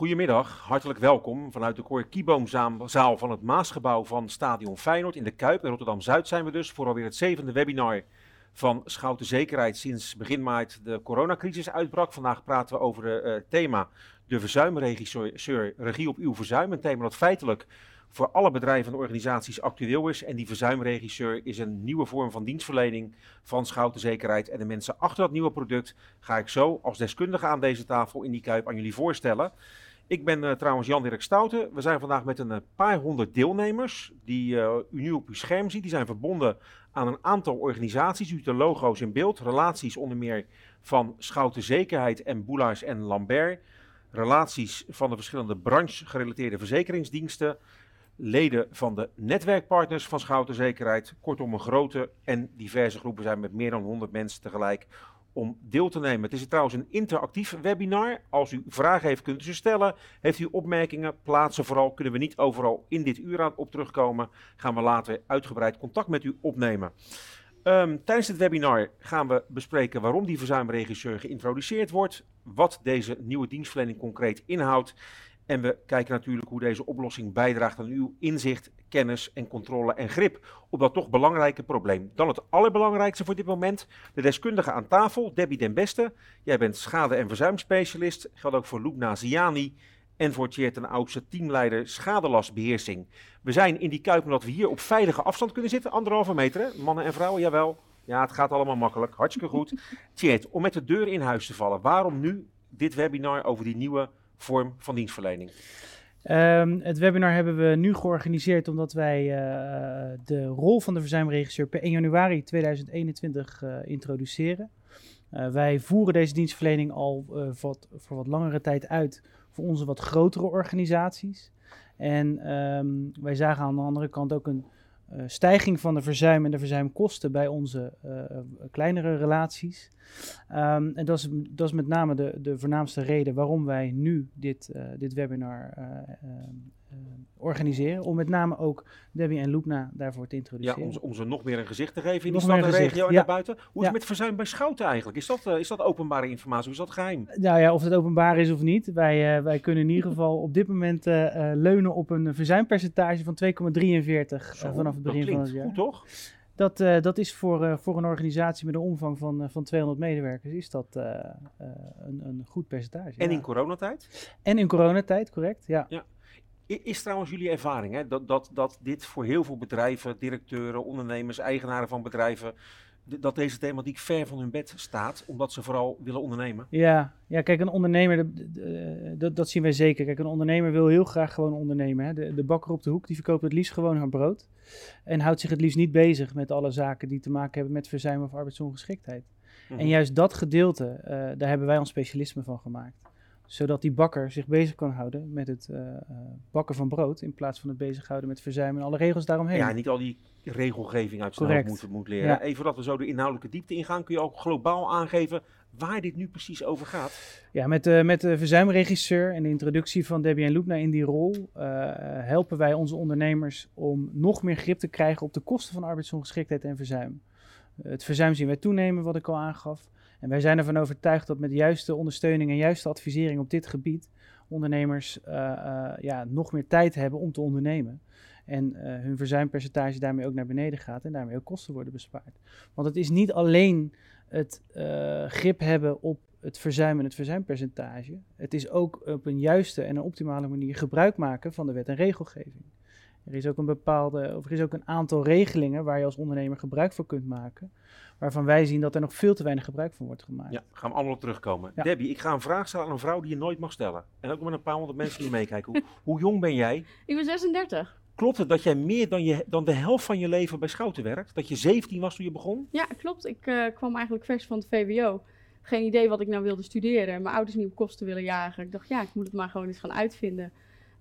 Goedemiddag, hartelijk welkom vanuit de Cor Kieboomzaal van het Maasgebouw van Stadion Feyenoord in de Kuip. In Rotterdam-Zuid zijn we dus voor alweer het zevende webinar van Schouten Zekerheid sinds begin maart de coronacrisis uitbrak. Vandaag praten we over het uh, thema de verzuimregisseur, regie op uw verzuim. Een thema dat feitelijk voor alle bedrijven en organisaties actueel is. En die verzuimregisseur is een nieuwe vorm van dienstverlening van Schouten Zekerheid. En de mensen achter dat nieuwe product ga ik zo als deskundige aan deze tafel in die Kuip aan jullie voorstellen. Ik ben uh, trouwens Jan-Dirk Stouten. We zijn vandaag met een uh, paar honderd deelnemers die uh, u nu op uw scherm ziet. Die zijn verbonden aan een aantal organisaties. U ziet de logo's in beeld. Relaties onder meer van Schouten Zekerheid en Boulaars en Lambert. Relaties van de verschillende branchegerelateerde verzekeringsdiensten. Leden van de netwerkpartners van Schouten Zekerheid. Kortom, een grote en diverse groepen zijn met meer dan 100 mensen tegelijk om deel te nemen. Het is trouwens een interactief webinar. Als u vragen heeft, kunt u ze stellen. Heeft u opmerkingen, plaatsen vooral. Kunnen we niet overal in dit uur aan op terugkomen. Gaan we later uitgebreid contact met u opnemen. Um, tijdens het webinar gaan we bespreken waarom die verzuimregisseur geïntroduceerd wordt. Wat deze nieuwe dienstverlening concreet inhoudt. En we kijken natuurlijk hoe deze oplossing bijdraagt aan uw inzicht, kennis en controle en grip op dat toch belangrijke probleem. Dan het allerbelangrijkste voor dit moment, de deskundige aan tafel, Debbie Den Beste. Jij bent schade- en verzuimspecialist, geldt ook voor Loek Ziani en voor Tjeerd ten Oudste, teamleider schadelastbeheersing. We zijn in die kuip omdat we hier op veilige afstand kunnen zitten, anderhalve meter, mannen en vrouwen, jawel. Ja, het gaat allemaal makkelijk, hartstikke goed. Tjeerd, om met de deur in huis te vallen, waarom nu dit webinar over die nieuwe vorm van dienstverlening? Um, het webinar hebben we nu georganiseerd omdat wij uh, de rol van de verzuimregisseur per 1 januari 2021 uh, introduceren. Uh, wij voeren deze dienstverlening al voor wat langere tijd uit voor onze wat grotere organisaties. En um, wij zagen aan de andere kant ook een stijging van de verzuim en de verzuimkosten bij onze uh, kleinere relaties. Um, en dat is, dat is met name de, de voornaamste reden waarom wij nu dit, uh, dit webinar organiseren. Om met name ook Debbie en Loepna daarvoor te introduceren. Ja, om, om ze nog meer een gezicht te geven in nog die stad en regio en ja. daarbuiten. Hoe is het met verzuim bij Schouten eigenlijk? Is dat, is dat openbare informatie? Hoe is dat geheim? Nou ja, of het openbaar is of niet. Wij, wij kunnen in ieder geval op dit moment leunen op een verzuimpercentage van 2,43 vanaf het begin van het jaar. goed toch? Dat, uh, dat is voor, uh, voor een organisatie met een omvang van, uh, van 200 medewerkers is dat een, een goed percentage. En ja. in coronatijd? En in coronatijd, correct, ja. ja. Is trouwens jullie ervaring hè, dat, dat, dat dit voor heel veel bedrijven, directeuren, ondernemers, eigenaren van bedrijven, dat deze thematiek ver van hun bed staat, omdat ze vooral willen ondernemen? Ja, ja kijk, een ondernemer, dat, dat zien wij zeker. Kijk, een ondernemer wil heel graag gewoon ondernemen. Hè. De, de bakker op de hoek, die verkoopt het liefst gewoon haar brood. En houdt zich het liefst niet bezig met alle zaken die te maken hebben met verzuim of arbeidsongeschiktheid. Mm-hmm. En juist dat gedeelte, uh, daar hebben wij ons specialisme van gemaakt zodat die bakker zich bezig kan houden met het uh, bakken van brood. In plaats van het bezighouden met verzuim en alle regels daaromheen. Ja, niet al die regelgeving uit zijn moet, moet leren. Ja. Even voordat we zo de inhoudelijke diepte ingaan, kun je ook globaal aangeven waar dit nu precies over gaat? Ja, met, uh, met de verzuimregisseur en de introductie van Debbie en Loepna in die rol uh, helpen wij onze ondernemers om nog meer grip te krijgen op de kosten van arbeidsongeschiktheid en verzuim. het verzuim zien wij toenemen, wat ik al aangaf. En wij zijn ervan overtuigd dat met juiste ondersteuning en juiste advisering op dit gebied ondernemers uh, uh, ja, nog meer tijd hebben om te ondernemen. En uh, hun verzuimpercentage daarmee ook naar beneden gaat en daarmee ook kosten worden bespaard. Want het is niet alleen het grip hebben op het verzuim en het verzuimpercentage. Het is ook op een juiste en een optimale manier gebruik maken van de wet en regelgeving. Er is ook een bepaalde, of er is ook een aantal regelingen waar je als ondernemer gebruik van kunt maken waarvan wij zien dat er nog veel te weinig gebruik van wordt gemaakt. Ja, gaan we allemaal op terugkomen. Ja. Debbie, ik ga een vraag stellen aan een vrouw die je nooit mag stellen. En ook met een paar honderd mensen die meekijken. Hoe, hoe jong ben jij? Ik ben 36. Klopt het dat jij meer dan, je, dan de helft van je leven bij Schouten werkt? Dat je 17 was toen je begon? Ja, klopt. Ik uh, kwam eigenlijk vers van het VWO. Geen idee wat ik nou wilde studeren. Mijn ouders niet op kosten willen jagen. Ik dacht, ja, ik moet het maar gewoon eens gaan uitvinden.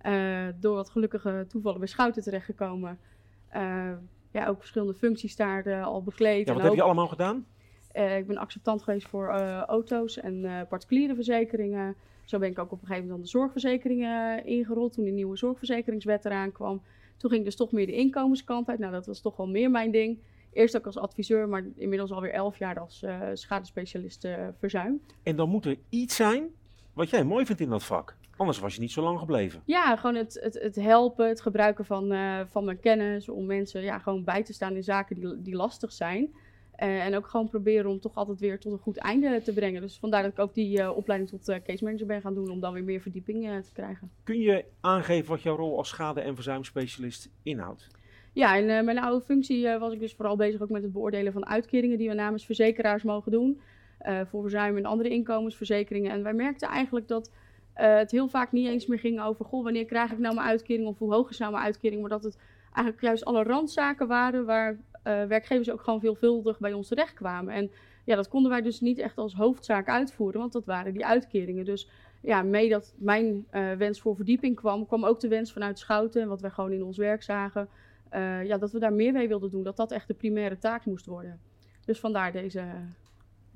Uh, door wat gelukkige toevallen bij Schouten terechtgekomen. Uh, ja, ook verschillende functies daar uh, al bekleed. Ja, wat heb je allemaal gedaan? Uh, ik ben acceptant geweest voor uh, auto's en particuliere verzekeringen. Zo ben ik ook op een gegeven moment aan de zorgverzekeringen ingerold toen de nieuwe zorgverzekeringswet eraan kwam. Toen ging dus toch meer de inkomenskant uit. Nou, dat was toch wel meer mijn ding. Eerst ook als adviseur, maar inmiddels alweer elf jaar als schadespecialist verzuim. En dan moet er iets zijn wat jij mooi vindt in dat vak. Anders was je niet zo lang gebleven. Ja, gewoon het, het, het helpen, het gebruiken van, eh, van mijn kennis om mensen ja, gewoon bij te staan in zaken die, die lastig zijn. Eh, en ook gewoon proberen om toch altijd weer tot een goed einde te brengen. Dus vandaar dat ik ook die eh, opleiding tot case manager ben gaan doen om dan weer meer verdieping te krijgen. Kun je aangeven wat jouw rol als schade- en verzuimspecialist inhoudt? Ja, in mijn oude functie was ik dus vooral bezig ook met het beoordelen van uitkeringen die we namens verzekeraars mogen doen. voor verzuim en andere inkomensverzekeringen. En wij merkten eigenlijk dat uh, het heel vaak niet eens meer ging over, goh, wanneer krijg ik nou mijn uitkering of hoe hoog is nou mijn uitkering, maar dat het eigenlijk juist alle randzaken waren waar uh, werkgevers ook gewoon veelvuldig bij ons terecht kwamen. En ja, dat konden wij dus niet echt als hoofdzaak uitvoeren, want dat waren die uitkeringen. Dus ja, mee dat mijn uh, wens voor verdieping kwam, kwam ook de wens vanuit Schouten en wat wij gewoon in ons werk zagen, ja, dat we daar meer mee wilden doen, dat dat echt de primaire taak moest worden. Dus vandaar deze,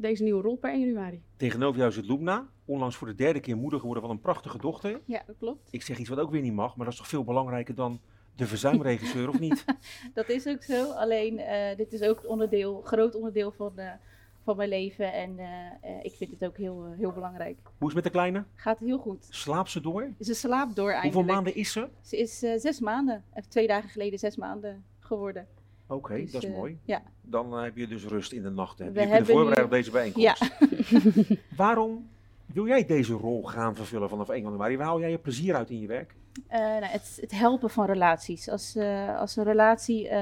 deze nieuwe rol per 1 januari. Tegenover jou zit Loemna, onlangs voor de derde keer moeder geworden van een prachtige dochter. Ja, dat klopt. Ik zeg iets wat ook weer niet mag, maar dat is toch veel belangrijker dan de verzuimregisseur, of niet? Dat is ook zo, alleen uh, dit is ook een onderdeel, groot onderdeel van, uh, van mijn leven en uh, ik vind het ook heel, heel belangrijk. Hoe is het met de kleine? Gaat heel goed. Slaapt ze door? Ze slaapt door eindelijk. Hoeveel maanden is ze? Ze is zes maanden, twee dagen geleden zes maanden geworden. Oké, okay, dus, dat is uh, mooi. Ja. Dan uh, heb je dus rust in de nacht. Hè? Je kunt voorbereiden nu... op deze bijeenkomst. Ja. Waarom wil jij deze rol gaan vervullen vanaf 1 januari? Waar haal jij je plezier uit in je werk? Uh, nou, het, het, helpen van relaties. Als, als een relatie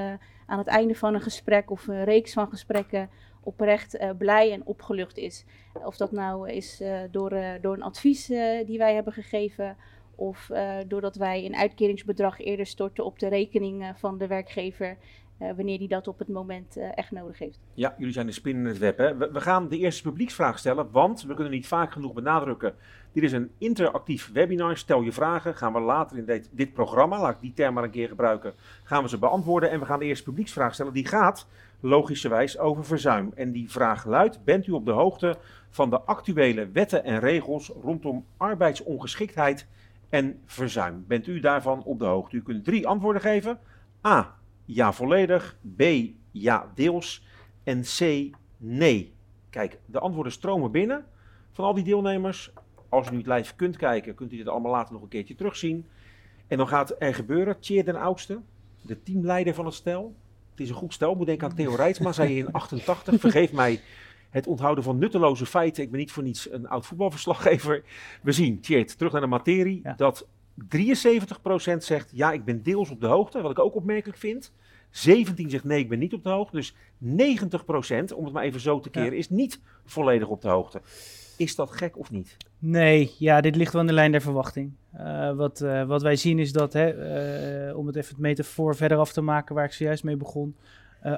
aan het einde van een gesprek of een reeks van gesprekken oprecht blij en opgelucht is. Of dat nou is door, door een advies die wij hebben gegeven of doordat wij een uitkeringsbedrag eerder storten op de rekening van de werkgever wanneer die dat op het moment uh, echt nodig heeft. Ja, jullie zijn de spin in het web. Hè? We, we, gaan de eerste publieksvraag stellen, want we kunnen niet vaak genoeg benadrukken. Dit is een interactief webinar. Stel je vragen, gaan we later in dit, dit programma, laat ik die term maar een keer gebruiken, gaan we ze beantwoorden. En we gaan de eerste publieksvraag stellen. Die gaat logischerwijs over verzuim. En die vraag luidt, bent u op de hoogte van de actuele wetten en regels rondom arbeidsongeschiktheid en verzuim? Bent u daarvan op de hoogte? U kunt drie antwoorden geven. A ja volledig, B ja deels en C nee. Kijk, de antwoorden stromen binnen van al die deelnemers. Als u nu het live kunt kijken, kunt u dit allemaal later nog een keertje terugzien. En dan gaat er gebeuren, Tjeer den Oudste, de teamleider van het stel. Het is een goed stel, moet denken aan Theo Rijtsma, zei in 88. Vergeef mij het onthouden van nutteloze feiten. Ik ben niet voor niets een oud voetbalverslaggever. We zien, Tjeerd, terug naar de materie, ja. dat 73% zegt ja, ik ben deels op de hoogte, wat ik ook opmerkelijk vind. 17 zegt nee, ik ben niet op de hoogte. Dus 90%, om het maar even zo te keren, ja. is niet volledig op de hoogte. Is dat gek of niet? Nee, ja, dit ligt wel in de lijn der verwachting. Uh, wat, uh, wat wij zien is dat, hè, uh, om het even het metafoor verder af te maken waar ik zojuist mee begon.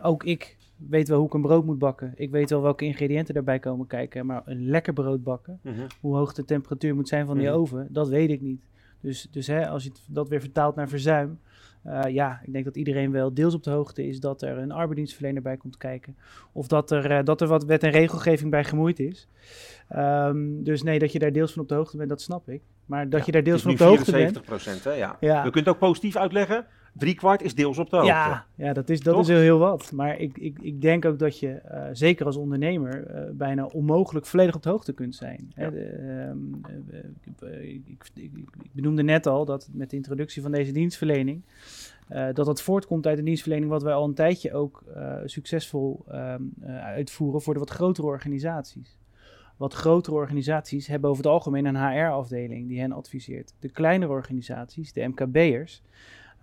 ook ik weet wel hoe ik een brood moet bakken. Ik weet wel welke ingrediënten daarbij komen kijken. Maar een lekker brood bakken, -huh. hoe hoog de temperatuur moet zijn van die -huh. oven, dat weet ik niet. Dus, dus hè, als je dat weer vertaalt naar verzuim, uh, ja, ik denk dat iedereen wel deels op de hoogte is dat er een arbeidsdienstverlener bij komt kijken. Of dat er, uh, dat er wat wet en regelgeving bij gemoeid is. Um, dus nee, dat je daar deels van op de hoogte bent, dat snap ik. Maar dat ja, je daar deels van op de hoogte bent. 74 hè? Ja. ja. We kunnen het ook positief uitleggen. Drie kwart is deels op de hoogte. Ja, ja dat, is, dat is heel, heel wat. Maar ik, ik, ik denk ook dat je, uh, zeker als ondernemer, uh, bijna onmogelijk volledig op de hoogte kunt zijn. Ja. Hè, de, um, uh, ik, ik, ik, benoemde net al dat met de introductie van deze dienstverlening, dat dat voortkomt uit een dienstverlening wat wij al een tijdje ook succesvol um, uitvoeren voor de wat grotere organisaties. Wat grotere organisaties hebben over het algemeen een HR-afdeling die hen adviseert. De kleinere organisaties, de MKB'ers,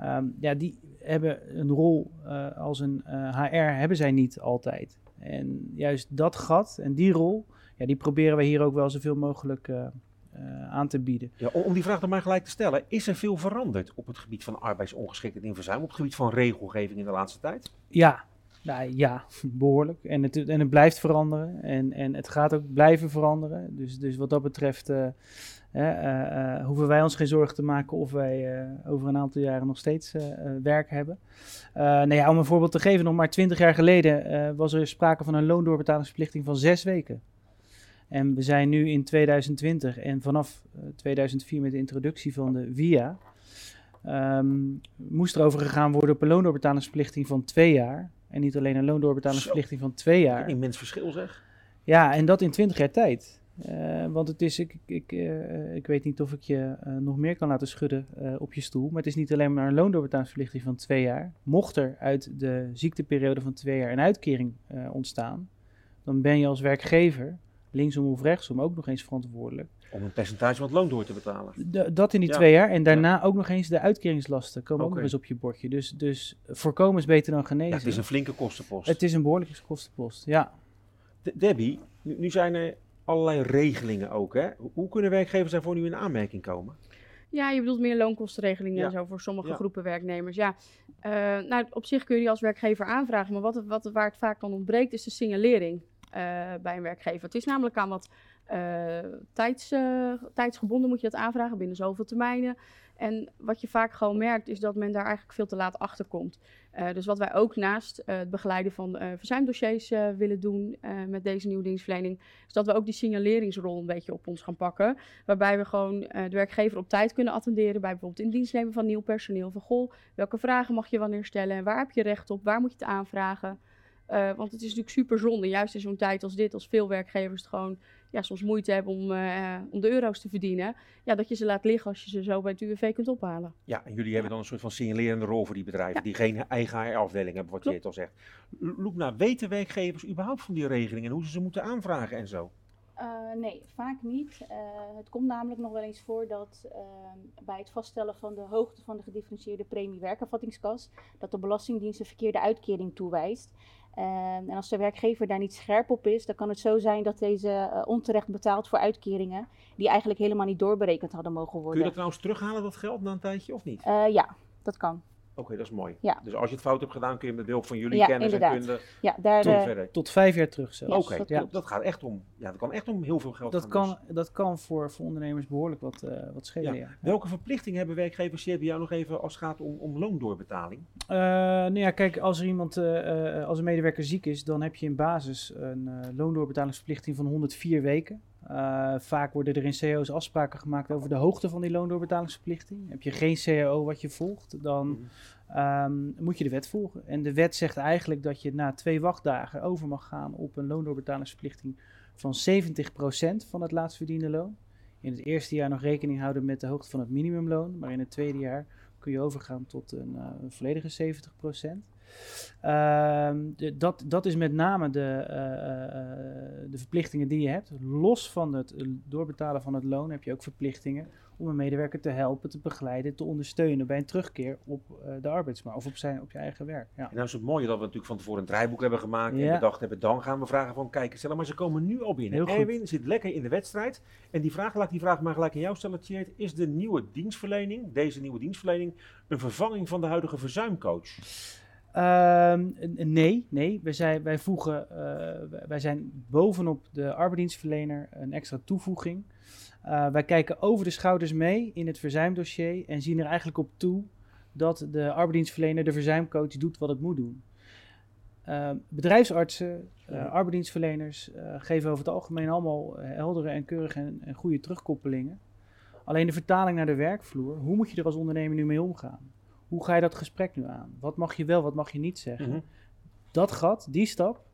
Um, ja, die hebben een rol uh, als een uh, HR, hebben zij niet altijd. En juist dat gat en die rol, ja, die proberen we hier ook wel zoveel mogelijk uh, aan te bieden. Ja, om die vraag dan maar gelijk te stellen, is er veel veranderd op het gebied van arbeidsongeschiktheid en verzuim, op het gebied van regelgeving in de laatste tijd? Ja, nou, ja, behoorlijk. En het, en het blijft veranderen. En, en het gaat ook blijven veranderen. Dus, dus wat dat betreft uh, uh, uh, hoeven wij ons geen zorgen te maken of wij over een aantal jaren nog steeds werk hebben. nou ja, om een voorbeeld te geven, nog maar twintig jaar geleden was er sprake van een loondoorbetalingsverplichting van zes weken. En we zijn nu in 2020 en vanaf 2004 met de introductie van de VIA um, moest er over gegaan worden op een loondoorbetalingsverplichting van twee jaar. En niet alleen een loondoorbetalingsverplichting van twee jaar. Een immens verschil zeg. Ja, en dat in twintig jaar tijd. Eh, want het is, ik, ik, eh, ik weet niet of ik je eh, nog meer kan laten schudden op je stoel. Maar het is niet alleen maar een loondoorbetalingsverplichting van twee jaar. Mocht er uit de ziekteperiode van twee jaar een uitkering ontstaan, dan ben je als werkgever, linksom of rechtsom, ook nog eens verantwoordelijk. Om een percentage van het loon door te betalen. Dat in die Ja. twee jaar. En daarna ook nog eens de uitkeringslasten komen ook nog eens op je bordje. Dus, dus voorkomen is beter dan genezen. Ja, het is een flinke kostenpost. Het is een behoorlijke kostenpost, ja. De- Debbie, nu, nu zijn er allerlei regelingen ook. Hè? Hoe- kunnen werkgevers daarvoor nu in aanmerking komen? Ja, je bedoelt meer loonkostenregelingen Ja. en zo voor sommige Ja. groepen werknemers. Ja, Eh, nou, op zich kun je die als werkgever aanvragen, maar wat, wat, waar het vaak dan ontbreekt is de signalering bij een werkgever. Het is namelijk aan wat eh, tijds, eh, tijdsgebonden moet je dat aanvragen binnen zoveel termijnen. En wat je vaak gewoon merkt is dat men daar eigenlijk veel te laat achter komt. Eh, dus wat wij ook naast eh, het begeleiden van eh verzuimdossiers eh, willen doen eh, met deze nieuwe dienstverlening, is dat we ook die signaleringsrol een beetje op ons gaan pakken. Waarbij we gewoon eh, de werkgever op tijd kunnen attenderen bij bijvoorbeeld in dienst nemen van nieuw personeel. Van goh, welke vragen mag je wanneer stellen en waar heb je recht op, waar moet je het aanvragen? Eh, want het is natuurlijk super zonde, juist in zo'n tijd als dit, als veel werkgevers het gewoon ja, soms moeite hebben om, eh, om de euro's te verdienen. Ja, dat je ze laat liggen als je ze zo bij het UWV kunt ophalen. Ja, en jullie hebben dan een soort van signalerende rol voor die bedrijven die geen eigen HR-afdeling hebben, wat je het al zegt. Loekna, weten werkgevers überhaupt van die regelingen en hoe ze ze moeten aanvragen en zo? Eh, nee, vaak niet. Eh, het komt namelijk nog wel eens voor dat ehm, bij het vaststellen van de hoogte van de gedifferentieerde premie werkervattingskas, dat de Belastingdienst een verkeerde uitkering toewijst. Ehm, en als de werkgever daar niet scherp op is, dan kan het zo zijn dat deze eh, onterecht betaalt voor uitkeringen die eigenlijk helemaal niet doorberekend hadden mogen Kun je worden. dat trouwens terughalen, dat geld, na een tijdje of niet? Eh, ja, dat kan. Oké, dat is mooi. Ja. Dus als je het fout hebt gedaan, kun je met behulp van jullie Ja, kennis en inderdaad. kunde Ja, daar, toen eh, verder. Tot vijf jaar terug zelfs. Ja, Oké, dat ja. dat, dat gaat echt om, ja, dat kan echt om heel veel geld Dat gaan. kan, dus. dat kan voor, voor ondernemers behoorlijk wat, eh, wat schelen, Ja. ja. Welke verplichtingen hebben werkgevers hebben jou nog even als het gaat om, om loondoorbetaling? Eh, nou ja, kijk, als er iemand, eh, eh, als een medewerker ziek is, dan heb je in basis een eh, loondoorbetalingsverplichting van 104 weken. Eh, vaak worden er in CO's afspraken gemaakt over de hoogte van die loondoorbetalingsverplichting. Heb je geen CAO wat je volgt, dan Mhm. ehm, moet je de wet volgen. En de wet zegt eigenlijk dat je na twee wachtdagen over mag gaan op een loondoorbetalingsverplichting van 70% van het laatst verdiende loon. In het eerste jaar nog rekening houden met de hoogte van het minimumloon, maar in het tweede jaar kun je overgaan tot een, eh, een volledige 70%. Ehm, de- dat, dat is met name de, eh, eh, de verplichtingen die je hebt. Los van het eh, doorbetalen van het loon heb je ook verplichtingen om een medewerker te helpen, te begeleiden, te ondersteunen bij een terugkeer op eh, de arbeidsmarkt of op, zijn, op je eigen werk. Ja. En nou is het mooie dat we natuurlijk van tevoren een draaiboek hebben gemaakt en bedacht hebben, dan gaan we vragen van kijk, stel maar ze komen nu al binnen. Heel goed. Erwin zit lekker in de wedstrijd en die vraag, laat ik die vraag maar gelijk aan jou stellen, Tjeerd. Is de nieuwe dienstverlening, deze nieuwe dienstverlening, een vervanging van de huidige verzuimcoach? Ehm, nee, nee. Wij, zijn, wij, voegen, eh, wij- zijn bovenop de arbeidsdienstverlener een extra toevoeging. Eh, wij kijken over de schouders mee in het verzuimdossier en zien er eigenlijk op toe dat de arbeidsdienstverlener, de verzuimcoach, doet wat het moet doen. Ehm, bedrijfsartsen, Ja. arbeidsdienstverleners geven over het algemeen allemaal heldere en keurige en, en goede terugkoppelingen. Alleen de vertaling naar de werkvloer, hoe moet je er als ondernemer nu mee omgaan? Hoe ga je dat gesprek nu aan? Wat mag je wel, wat mag je niet zeggen? Mhm. Dat gat, die stap,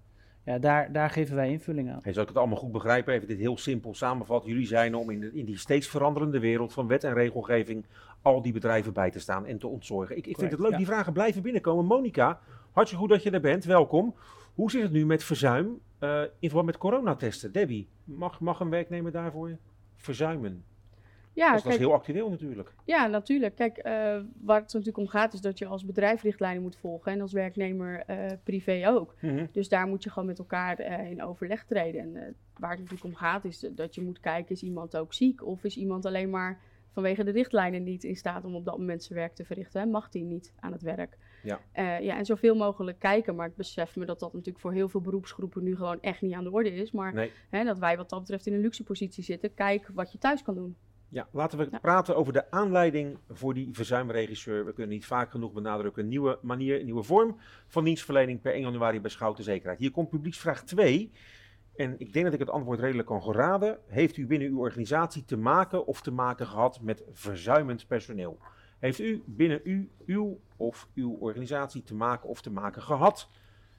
ja, daar, daar geven wij invulling aan. Hey, zou ik het allemaal goed begrijpen? Even dit heel simpel samenvatten. Jullie zijn om in, de- in die steeds veranderende wereld van wet en regelgeving al die bedrijven bij te staan en te ontzorgen. Ik, ik vind het leuk, ja. die vragen blijven binnenkomen. Monika, hartstikke goed dat je er bent. Welkom. Hoe zit het nu met verzuim eh, in verband met coronatesten? Debbie, mag, mag een werknemer daarvoor verzuimen? Ja, dat is kijk, heel actueel natuurlijk. Ja, natuurlijk. Kijk, eh, waar het natuurlijk om gaat is dat je als bedrijf richtlijnen moet volgen en als werknemer eh, privé ook. Mhm. Dus daar moet je gewoon met elkaar eh, in overleg treden. En waar het natuurlijk om gaat is dat je moet kijken, is iemand ook ziek? Of is iemand alleen maar vanwege de richtlijnen niet in staat om op dat moment zijn werk te verrichten? Hè? Mag die niet aan het werk? Ja. Ja, en zoveel mogelijk kijken. Maar ik besef me dat dat natuurlijk voor heel veel beroepsgroepen nu gewoon echt niet aan de orde is. Maar Nee. hè, dat wij wat dat betreft in een luxe positie zitten. Kijk wat je thuis kan doen. Ja, laten we Ja. praten over de aanleiding voor die verzuimregisseur. We kunnen niet vaak genoeg benadrukken. Een nieuwe manier, een nieuwe vorm van dienstverlening per 1 januari bij Schouten Zekerheid. Hier komt publieksvraag 2. En ik denk dat ik het antwoord redelijk kan geraden. Heeft u binnen uw organisatie te maken of te maken gehad met verzuimend personeel? Heeft u binnen u, uw of uw organisatie te maken of te maken gehad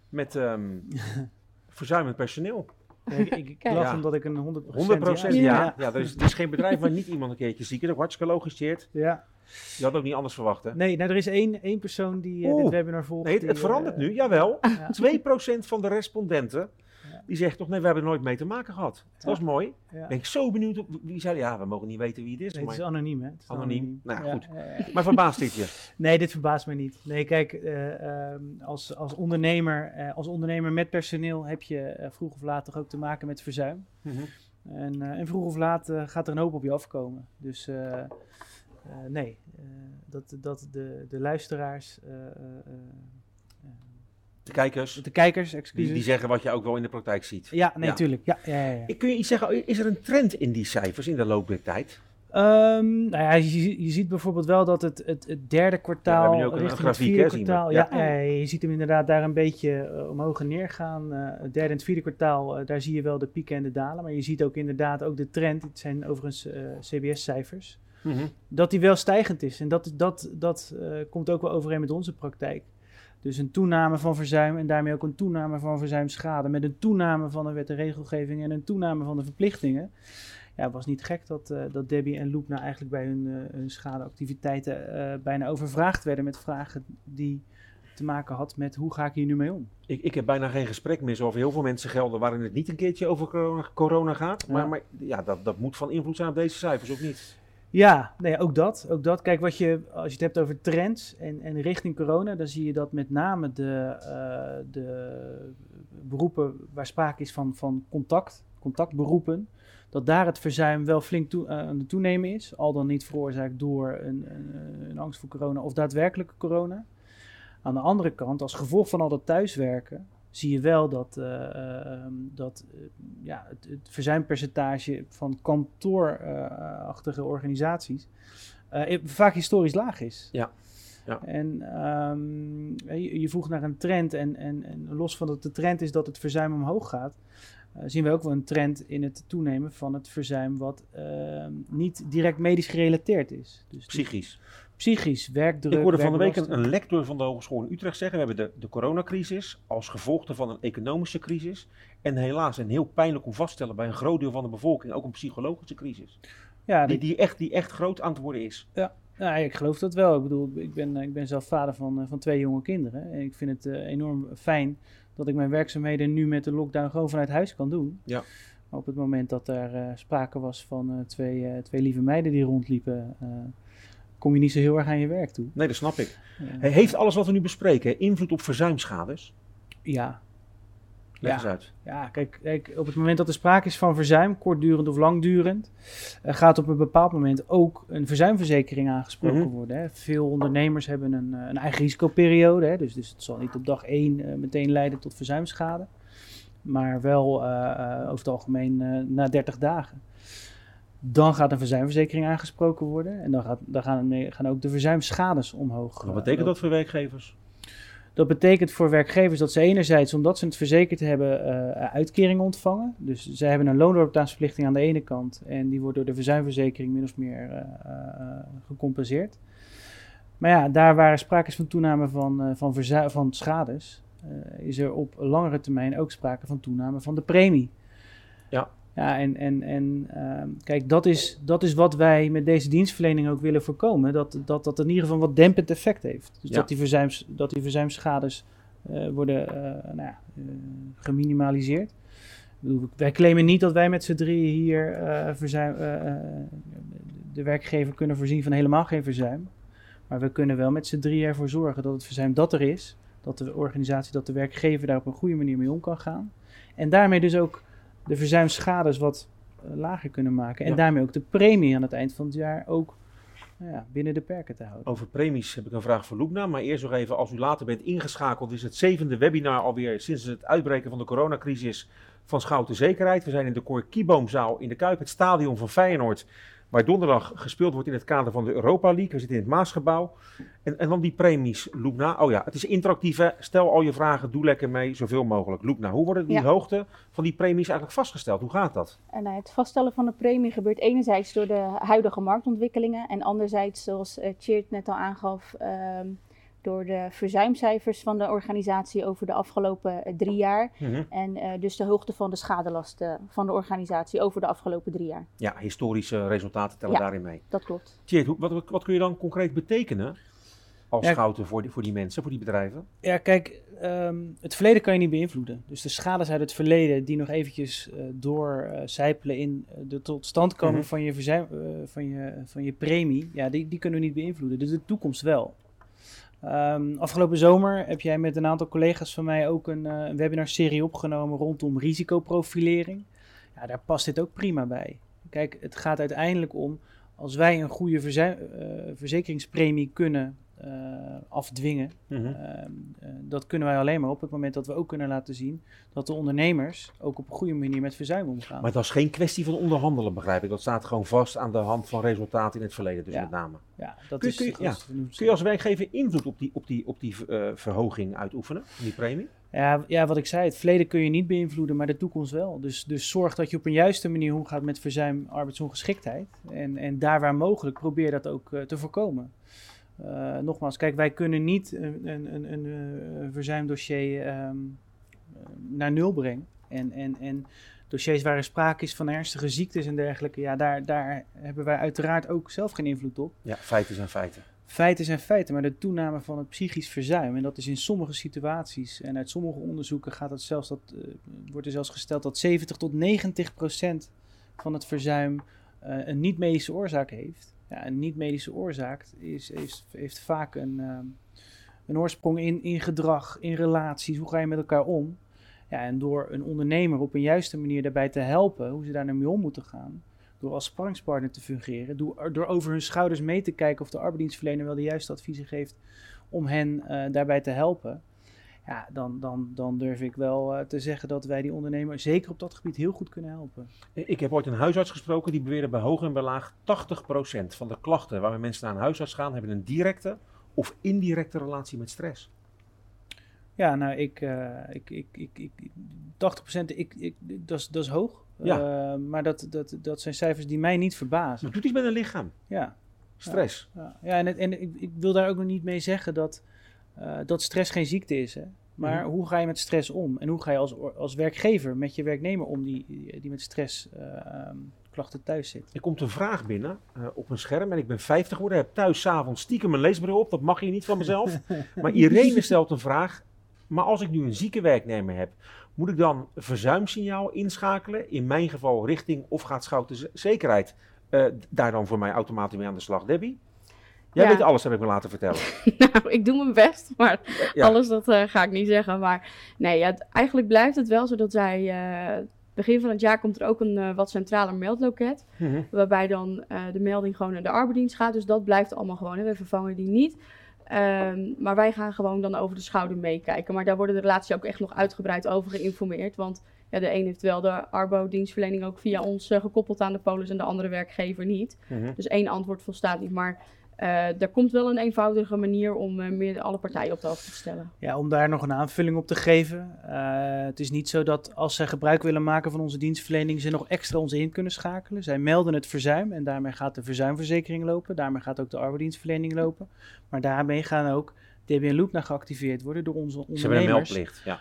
met ehm, verzuimend personeel? Ik, ik, Ja. omdat ik een 100%, 100% ja. ja. ja. er, is, er is geen bedrijf waar niet iemand een keertje ziek is. Dat wordt hartstikke gelogischeerd. Ja. Je had ook niet anders verwacht, hè? Nee, nou, er is één, één persoon die eh, Oeh. dit webinar volgt. Nee, het, die, het verandert eh, nu, jawel. ja. 2% van de respondenten. Die zegt toch, nee, we hebben er nooit mee te maken gehad. Dat is mooi. Ja. Ben ik zo benieuwd. op- Wie zei, ja, we mogen niet weten wie het is. Nee, het is anoniem, hè? Het is Anoniem. Nou ja, goed. Ja, maar verbaast dit je? Nee, dit verbaast mij niet. Nee, kijk, eh, ehm, als, als, ondernemer, eh, als ondernemer met personeel heb je eh, vroeg of laat toch ook te maken met verzuim. Mhm. En, en vroeg of laat gaat er een hoop op je afkomen. Dus nee, dat, dat de, de luisteraars, De kijkers, de kijkers, die, excuses. die zeggen wat je ook wel in de praktijk ziet. Ja, nee, Ja. tuurlijk. Ja, ja, ja, ja. Kun je iets zeggen, is er een trend in die cijfers in de loop der tijd? Ehm, nou ja, je, je ziet bijvoorbeeld wel dat het, het, het derde kwartaal hebben nu ook het grafiek, vierde hè, kwartaal, ja, Ja. ja, ja, je ziet hem inderdaad daar een beetje eh, omhoog en neer gaan. Eh, het derde en het vierde kwartaal, eh, daar zie je wel de pieken en de dalen, maar je ziet ook inderdaad ook de trend, het zijn overigens CBS-cijfers, dat die wel stijgend is. En dat, dat, dat komt ook wel overeen met onze praktijk. Dus een toename van verzuim en daarmee ook een toename van verzuimschade. Met een toename van de wet en regelgeving en een toename van de verplichtingen. Ja, het was niet gek dat, eh, dat Debbie en Loep nou eigenlijk bij hun, eh, hun schadeactiviteiten eh, bijna overvraagd werden met vragen die te maken had met hoe ga ik hier nu mee om. Ik, ik heb bijna geen gesprek meer zoals heel veel mensen gelden waarin het niet een keertje over corona, corona gaat. Maar, maar ja, dat, dat moet van invloed zijn op deze cijfers, of niet? Ja, nee, ook dat. Ook dat. Kijk, wat je, als je het hebt over trends en, en richting corona, dan zie je dat met name de, eh, de beroepen waar sprake is van, van contact, contactberoepen, dat daar het verzuim wel flink eh, aan het toenemen is. Al dan niet veroorzaakt door een, een, een angst voor corona of daadwerkelijke corona. Aan de andere kant, als gevolg van al dat thuiswerken, zie je wel dat, eh, eh, ehm, dat eh, ja, het, het verzuimpercentage van kantoorachtige organisaties eh, vaak historisch laag is. Ja. Ja. En ehm, je, je vroeg naar een trend en, en, en los van dat de trend is dat het verzuim omhoog gaat, zien we ook wel een trend in het toenemen van het verzuim wat ehm, niet direct medisch gerelateerd is. Dus Psychisch. Psychisch, werkdruk, ik hoorde van de week een, lector van de Hogeschool in Utrecht zeggen, we hebben de, de coronacrisis als gevolg van een economische crisis. En helaas, en heel pijnlijk om vast te stellen bij een groot deel van de bevolking, ook een psychologische crisis. Ja, Die, die- echt, die echt groot aan het worden is. Nou, ik geloof dat wel. Ik bedoel, ik ben, ik ben zelf vader van, eh, van twee jonge kinderen. En ik vind het eh, enorm fijn dat ik mijn werkzaamheden nu met de lockdown gewoon vanuit huis kan doen. Ja. Op het moment dat er eh, sprake was van twee, twee lieve meiden die rondliepen, kom je niet zo heel erg aan je werk toe. Nee, dat snap ik. Eh, Heeft alles wat we nu bespreken invloed op verzuimschades? ja, Leg Ja. eens uit. Ja, kijk, kijk, op het moment dat er sprake is van verzuim, kortdurend of langdurend, eh, gaat op een bepaald moment ook een verzuimverzekering aangesproken Mhm. worden. Hè. Veel ondernemers hebben een, eh, een eigen risicoperiode, hè, dus, dus het zal niet op dag 1 meteen leiden tot verzuimschade, maar wel eh, eh, over het algemeen eh, na 30 dagen. Dan gaat een verzuimverzekering aangesproken worden en dan, gaat, dan gaan, gaan ook de verzuimschades omhoog. Wat eh, betekent lopen. dat voor werkgevers? Dat betekent voor werkgevers dat ze enerzijds, omdat ze het verzekerd hebben, eh uitkeringen ontvangen. Dus zij hebben een loondoorbetaalsverplichting aan de ene kant en die wordt door de verzuimverzekering min of meer eh, eh, gecompenseerd. Maar ja, daar waar sprake is van toename van, eh, van, van schades, eh, is er op langere termijn ook sprake van toename van de premie. Ja. Ja, en, en, en ehm, kijk, dat is, dat is wat wij met deze dienstverlening ook willen voorkomen. Dat dat, dat in ieder geval wat dempend effect heeft. Dus Ja. dat, die verzuims, dat die verzuimschades eh, worden eh, nou ja, eh, geminimaliseerd. Bedoel, wij claimen niet dat wij met z'n drieën hier verzuim, de werkgever kunnen voorzien van helemaal geen verzuim. Maar we kunnen wel met z'n drieën ervoor zorgen dat het verzuim dat er is, dat de organisatie, dat de werkgever daar op een goede manier mee om kan gaan. En daarmee dus ook de verzuimschades wat eh, lager kunnen maken. En Ja. daarmee ook de premie aan het eind van het jaar ook nou ja, binnen de perken te houden. Over premies heb ik een vraag voor Loekna. Maar eerst nog even, als u later bent ingeschakeld, is het zevende webinar alweer sinds het uitbreken van de coronacrisis van Schouten Zekerheid. We zijn in de Cor Kieboomzaal in de Kuip, het stadion van Feyenoord. Waar donderdag gespeeld wordt in het kader van de Europa League. We zitten in het Maasgebouw. En, en dan die premies, Loekna. Oh ja, het is interactief. hè. Stel al je vragen, doe lekker mee, zoveel mogelijk. Loekna, hoe worden die Ja. hoogte van die premies eigenlijk vastgesteld? Hoe gaat dat? En eh, het vaststellen van de premie gebeurt enerzijds door de huidige marktontwikkelingen en anderzijds, zoals eh Tjeerd net al aangaf, ehm, door de verzuimcijfers van de organisatie over de afgelopen eh, drie jaar. Mhm. En eh, dus de hoogte van de schadelasten van de organisatie over de afgelopen drie jaar. Ja, historische resultaten tellen Ja. daarin mee. Dat klopt. Tjeerd, wat, wat kun je dan concreet betekenen als Ja. schouten voor die, voor die mensen, voor die bedrijven? Ja, kijk, ehm, het verleden kan je niet beïnvloeden. Dus de schades uit het verleden die nog eventjes eh doorcijpelen in eh, de totstandkoming Mhm. van, je verzuim, eh, van, je, van je premie, ja, die, die kunnen we niet beïnvloeden. Dus de toekomst wel. Ehm, afgelopen zomer heb jij met een aantal collega's van mij ook een, eh, een webinarserie opgenomen rondom risicoprofilering. Ja, daar past dit ook prima bij. Kijk, het gaat uiteindelijk om als wij een goede eh, verzekeringspremie kunnen afdwingen, Mhm. Ehm, eh, dat kunnen wij alleen maar op het moment dat we ook kunnen laten zien dat de ondernemers ook op een goede manier met verzuim omgaan. Maar dat is geen kwestie van onderhandelen, begrijp ik. Dat staat gewoon vast aan de hand van resultaten in het verleden, dus Ja. met name. ja, dat Kun- is, kun je- ja. Kun je als werkgever invloed op die, op die, op die eh, verhoging uitoefenen, die premie? Ja, ja, wat ik zei, het verleden kun je niet beïnvloeden, maar de toekomst wel. Dus, dus zorg dat je op een juiste manier omgaat met verzuim, arbeidsongeschiktheid. En, en daar waar mogelijk probeer dat ook eh, te voorkomen. Eh, nogmaals, kijk, wij kunnen niet een, een, een, een eh, verzuimdossier ehm, eh, naar nul brengen. En, en, en dossiers waar er sprake is van ernstige ziektes en dergelijke, ja, daar, daar hebben wij uiteraard ook zelf geen invloed op. Ja, feiten zijn feiten. Feiten zijn feiten, maar de toename van het psychisch verzuim, en dat is in sommige situaties, en uit sommige onderzoeken gaat het zelfs dat, eh, wordt er zelfs gesteld dat 70 tot 90 procent van het verzuim een niet-medische oorzaak heeft. Ja, een niet-medische oorzaak is, heeft vaak een, ehm, een oorsprong in, in gedrag, in relaties, hoe ga je met elkaar om? Ja, en door een ondernemer op een juiste manier daarbij te helpen, hoe ze daar nou mee om moeten gaan, door als sparringspartner te fungeren, door, door over hun schouders mee te kijken of de arbeidsdienstverlener wel de juiste adviezen geeft om hen eh, daarbij te helpen. Ja, dan, dan, dan durf ik wel eh, te zeggen dat wij die ondernemer zeker op dat gebied heel goed kunnen helpen. Ik heb ooit een huisarts gesproken die beweerde bij hoog en bij laag 80% van de klachten waarmee mensen naar een huisarts gaan, hebben een directe of indirecte relatie met stress. Ja, nou, ik, eh, ik, ik, ik, ik, 80% ik, ik, dat, is, dat is hoog. Ja. Eh, maar dat, dat, dat zijn cijfers die mij niet verbazen. Het doet iets met een lichaam. Ja, Stress. ja. ja en, het- en ik, ik wil daar ook nog niet mee zeggen dat, eh, dat stress geen ziekte is. Hè? Maar Mhm. hoe ga je met stress om? En hoe ga je als, als werkgever met je werknemer om die, die met stress eh, ehm, klachten thuis zit? Er komt een vraag binnen eh, op een scherm en ik ben 50 geworden. Heb thuis s'avonds stiekem een leesbril op. Dat mag je niet van mezelf. maar Irene stelt een vraag. Maar als ik nu een zieke werknemer heb, moet ik dan verzuimsignaal inschakelen? In mijn geval richting of gaat Schouten Z- Zekerheid eh, daar dan voor mij automatisch mee aan de slag? Debbie? Jij Ja. weet alles, heb ik me laten vertellen. nou, ik doe mijn best, maar Ja. alles dat eh, ga ik niet zeggen. Maar nee, ja, eigenlijk blijft het wel zo dat wij... eh, begin van het jaar komt er ook een eh, wat centraler meldloket. Mhm. Waarbij dan de melding gewoon naar de arbeidsdienst gaat. Dus dat blijft allemaal gewoon. Hè. We vervangen die niet. Ehm, maar wij gaan gewoon dan over de schouder meekijken. Maar daar worden de relatie ook echt nog uitgebreid over geïnformeerd. Want ja, de een heeft wel de Arbo-dienstverlening ook via ons gekoppeld aan de polis en de andere werkgever niet. Mhm. Dus één antwoord volstaat niet. Maar eh er komt wel een eenvoudige manier om eh, meer alle partijen op de hoogte te stellen. Ja, om daar nog een aanvulling op te geven. eh, het is niet zo dat als zij gebruik willen maken van onze dienstverlening, ze nog extra ons in kunnen schakelen. Zij melden het verzuim en daarmee gaat de verzuimverzekering lopen. Daarmee gaat ook de arbeidsdienstverlening lopen. Maar daarmee gaan ook DBN Loop naar geactiveerd worden door onze Ze hebben een ondernemers. meldplicht. Ja.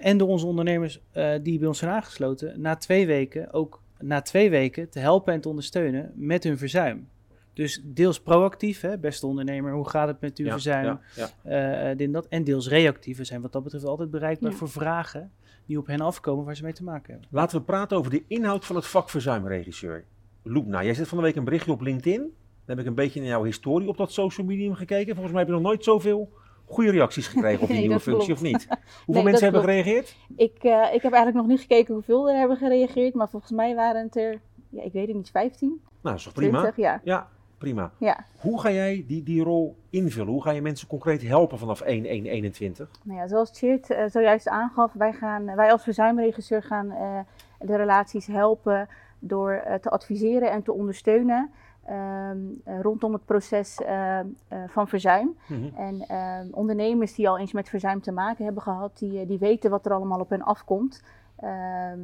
En door onze ondernemers eh, die bij ons zijn aangesloten, na twee weken ook na twee weken te helpen en te ondersteunen met hun verzuim. Dus deels proactief, hè, beste ondernemer, hoe gaat het met uw Ja, verzuim? ja, ja. eh, dit en dat. En deels reactief. We zijn wat dat betreft altijd bereikbaar Ja. voor vragen die op hen afkomen waar ze mee te maken hebben. Laten we praten over de inhoud van het vak verzuimregisseur. Loepna, jij zet van de week een berichtje op LinkedIn. Dan heb ik een beetje naar jouw historie op dat social medium gekeken. Volgens mij heb je nog nooit zoveel goede reacties gekregen op die Nee, nieuwe functie, klopt. of niet? Hoeveel mensen hebben klopt. gereageerd? Ik, eh, ik heb eigenlijk nog niet gekeken hoeveel er hebben gereageerd, maar volgens mij waren het er, ja, ik weet het niet, 15, Nou, dat is toch prima? 20, ja. Ja, prima. ja. Hoe ga jij die, die rol invullen? Hoe ga je mensen concreet helpen vanaf 1-1-21? Nou ja, zoals Tjeerd eh, zojuist aangaf, wij, gaan, wij als verzuimregisseur gaan eh, de relaties helpen door eh, te adviseren en te ondersteunen ehm, eh, rondom het proces eh, eh, van verzuim. Mhm. En ehm, ondernemers die al eens met verzuim te maken hebben gehad, die, eh, die weten wat er allemaal op hen afkomt. Ehm,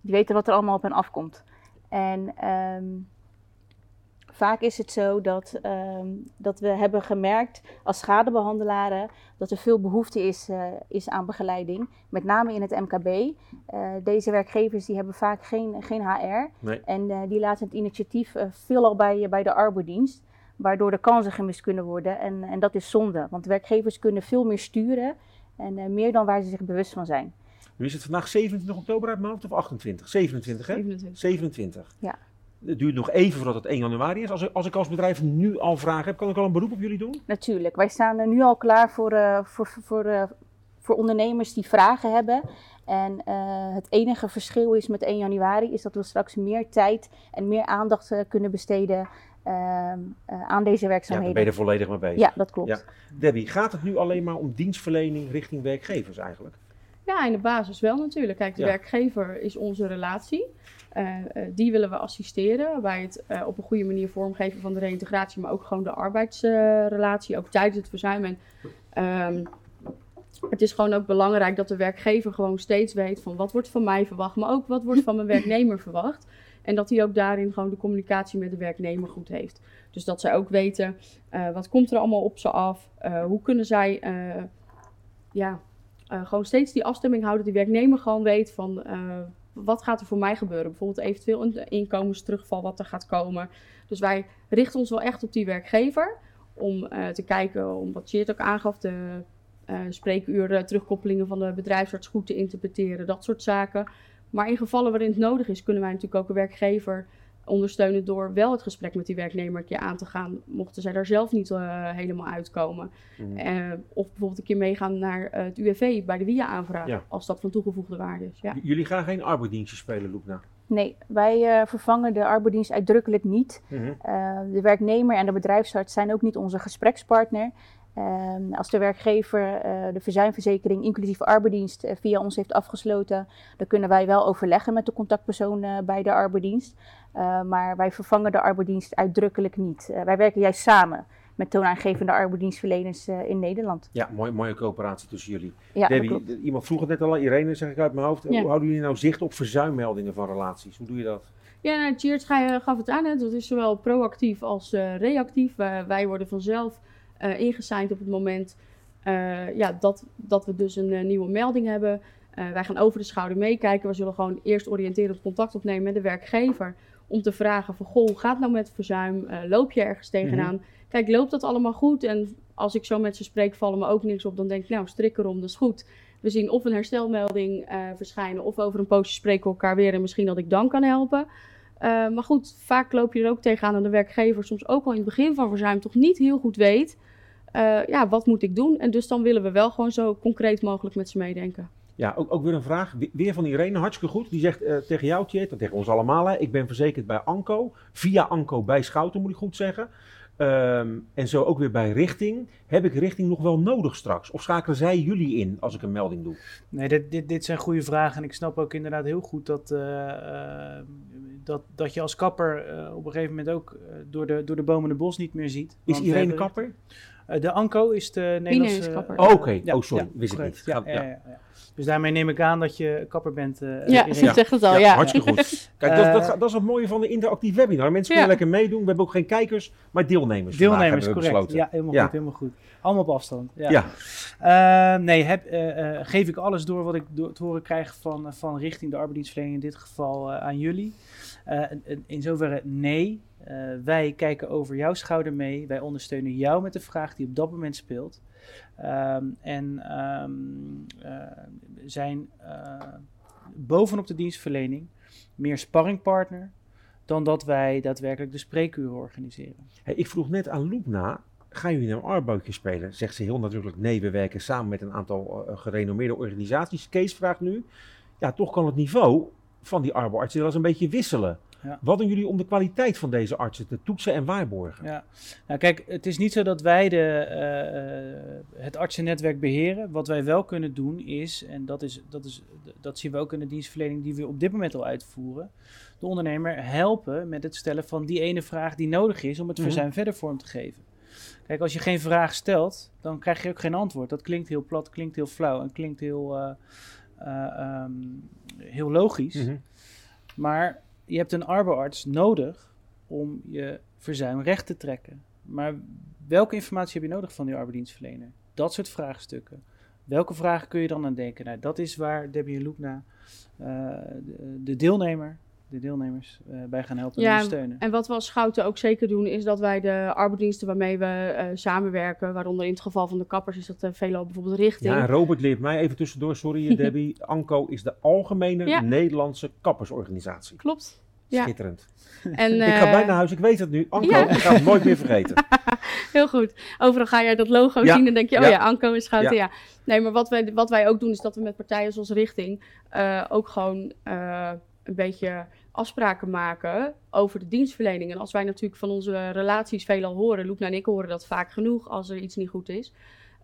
die weten wat er allemaal op hen afkomt. En vaak is het zo dat, ehm, dat we hebben gemerkt als schadebehandelaren dat er veel behoefte is, eh, is aan begeleiding, met name in het MKB. Eh, deze werkgevers die hebben vaak geen, geen HR Nee. en eh, die laten het initiatief veelal bij, bij de arbeidsdienst, waardoor de kansen gemist kunnen worden en, en dat is zonde, want werkgevers kunnen veel meer sturen en eh, meer dan waar ze zich bewust van zijn. Nu is het vandaag 27 oktober uit mijn hoofd of 28? 27 hè? 27. 27. Ja. Het duurt nog even voordat het 1 januari is. Als, ik- als ik als bedrijf nu al vragen heb, kan ik al een beroep op jullie doen? Natuurlijk, wij staan er nu al klaar voor, eh, voor, voor, eh, voor ondernemers die vragen hebben. En eh, het enige verschil is met 1 januari is dat we straks meer tijd en meer aandacht kunnen besteden ehm, eh, aan deze Ja, werkzaamheden. ben je er volledig mee bezig. Ja, dat klopt. Ja. Debbie, gaat het nu alleen maar om dienstverlening richting werkgevers eigenlijk? Ja, in de basis wel natuurlijk. Kijk, de Ja. werkgever is onze relatie. Eh, eh, die willen we assisteren bij het eh, op een goede manier vormgeven van de reïntegratie, maar ook gewoon de arbeidsrelatie, ook tijdens het verzuim. En, ehm, het is gewoon ook belangrijk dat de werkgever gewoon steeds weet van wat wordt van mij verwacht, maar ook wat wordt van mijn werknemer verwacht. En dat hij ook daarin gewoon de communicatie met de werknemer goed heeft. Dus dat zij ook weten wat komt er allemaal op ze af, hoe kunnen zij ja, gewoon steeds die afstemming houden. Dat die werknemer gewoon weet van wat gaat er voor mij gebeuren. Bijvoorbeeld eventueel een inkomensterugval wat er gaat komen. Dus wij richten ons wel echt op die werkgever. Om eh, te kijken, om wat Cheert ook aangaf, de eh spreekuren, terugkoppelingen van de bedrijfsarts goed te interpreteren. Dat soort zaken. Maar in gevallen waarin het nodig is, kunnen wij natuurlijk ook een werkgever ondersteunen door wel het gesprek met die werknemer een keer aan te gaan, mochten zij daar zelf niet eh, helemaal uitkomen. Mhm. Eh, of bijvoorbeeld een keer meegaan naar eh, het UWV bij de WIA-aanvraag, Ja. als dat van toegevoegde waarde is. Ja. Jullie gaan geen arbeidsdienstjes spelen, Loekna. Nee, wij eh, vervangen de arbeidsdienst uitdrukkelijk niet. Mhm. Eh, de werknemer en de bedrijfsarts zijn ook niet onze gesprekspartner. Ehm, als de werkgever eh, de verzuimverzekering inclusief arbeidsdienst eh, via ons heeft afgesloten, dan kunnen wij wel overleggen met de contactpersoon eh, bij de arbeidsdienst. Eh, maar wij vervangen de arbeidsdienst uitdrukkelijk niet. Wij werken juist samen met toonaangevende arbeidsdienstverleners eh, in Nederland. Ja, mooi, mooie coöperatie tussen jullie. Ja, Debbie, iemand vroeg het net al, Irene zeg ik uit mijn hoofd. Ja. Hoe houden jullie nou zicht op verzuimmeldingen van relaties? Hoe doe je dat? Ja, nou, gaf het aan. Hè. Dat is zowel proactief als eh, reactief. Wij worden vanzelf eh ingesigned op het moment eh, ja, dat, dat we dus een eh, nieuwe melding hebben. Wij gaan over de schouder meekijken. We zullen gewoon eerst oriënterend contact opnemen met de werkgever. Om te vragen van, goh, hoe gaat het nou met verzuim? Loop je ergens tegenaan? Kijk, loopt dat allemaal goed? En als ik zo met ze spreek, vallen me ook niks op. Dan denk ik, nou, strik erom, dat is goed. We zien of een herstelmelding verschijnen, of over een poosje spreken we elkaar weer. En misschien dat ik dan kan helpen. Maar goed, vaak loop je er ook tegenaan dat de werkgever soms ook al in het begin van verzuim toch niet heel goed weet. Eh, ja, wat moet ik doen? En dus dan willen we wel gewoon zo concreet mogelijk met ze meedenken. Ja, ook, ook weer een vraag. We- Weer van Irene, hartstikke goed. Die zegt eh, tegen jou, Tjeerd, en tegen ons allemaal. Hè, ik ben verzekerd bij Anco. Via Anco bij Schouten, moet ik goed zeggen. Ehm, en zo ook weer bij Richting. Heb ik Richting nog wel nodig straks? Of schakelen zij jullie in als ik een melding doe? Nee, dit, dit, dit zijn goede vragen. En ik snap ook inderdaad heel goed dat, eh, dat, dat je als kapper eh, op een gegeven moment ook door, de, door de bomen de bos niet meer ziet. Is Irene hebben- kapper? Eh, de ANCO is de Nederlandse... kapper. Oh, oké. ja, oh, sorry. ja, Wist ik niet. Ja, ja, ja, ja. Dus daarmee neem ik aan dat je kapper bent. eh, Ja, ze zegt het al, ja. Hartstikke goed. Kijk, dat, Eh, dat, dat is het mooie van de interactief webinar. Mensen kunnen Ja. lekker meedoen. We hebben ook geen kijkers, maar deelnemers. Deelnemers, correct. besloten. Ja, helemaal Ja. goed, helemaal goed. Allemaal op afstand. Ja. Ja. Eh, nee, heb, eh, eh, geef ik alles door wat ik door te horen krijg van, van richting de arbeidsdienstverlening, in dit geval eh, aan jullie. Eh, in zoverre nee. Eh, wij kijken over jouw schouder mee. Wij ondersteunen jou met de vraag die op dat moment speelt. Ehm, en ehm, eh, zijn eh, bovenop de dienstverlening meer sparringpartner dan dat wij daadwerkelijk de spreekuren organiseren. Hey, ik vroeg net aan Loepna, gaan jullie nou een arbeidje spelen? Zegt ze heel nadrukkelijk, nee, we werken samen met een aantal gerenommeerde organisaties. Kees vraagt nu, ja, toch kan het niveau van die arbeidsartsen wel eens een beetje wisselen. Ja. Wat doen jullie om de kwaliteit van deze artsen te toetsen en waarborgen? Ja, nou kijk, het is niet zo dat wij de, eh, het artsennetwerk beheren. Wat wij wel kunnen doen is, en dat, is, dat, is, dat zien we ook in de dienstverlening die we op dit moment al uitvoeren, de ondernemer helpen met het stellen van die ene vraag die nodig is om het Mhm. verzuim verder vorm te geven. Kijk, als je geen vraag stelt, dan krijg je ook geen antwoord. Dat klinkt heel plat, klinkt heel flauw en klinkt heel, eh, ehm, heel logisch. Mhm. Maar je hebt een arbeidsarts nodig om je verzuim recht te trekken. Maar welke informatie heb je nodig van die arbeidsdienstverlener? Dat soort vraagstukken. Welke vragen kun je dan aan denken? Nou, dat is waar Debbie en Loekna uh, de, de, deelnemer, de deelnemers uh, bij gaan helpen en ondersteunen. En wat we als Schouten ook zeker doen, is dat wij de arbeidsdiensten waarmee we uh, samenwerken, waaronder in het geval van de kappers is dat uh, veelal bijvoorbeeld richting. Ja, Robert leert mij even tussendoor, sorry Debbie. ANCO is de Algemene ja. Nederlandse Kappersorganisatie. Klopt. Schitterend. En, ik ga bijna naar huis, ik weet het nu. Anko, ja. ik ga het nooit meer vergeten. Heel goed. Overal ga jij dat logo zien en denk je, oh ja, Anko is Schouten, ja. Nee, maar wat wij, wat wij ook doen is dat we met partijen zoals Richting uh, ook gewoon uh, een beetje afspraken maken over de dienstverlening. En als wij natuurlijk van onze relaties veelal horen, Loepna en ik horen dat vaak genoeg als er iets niet goed is.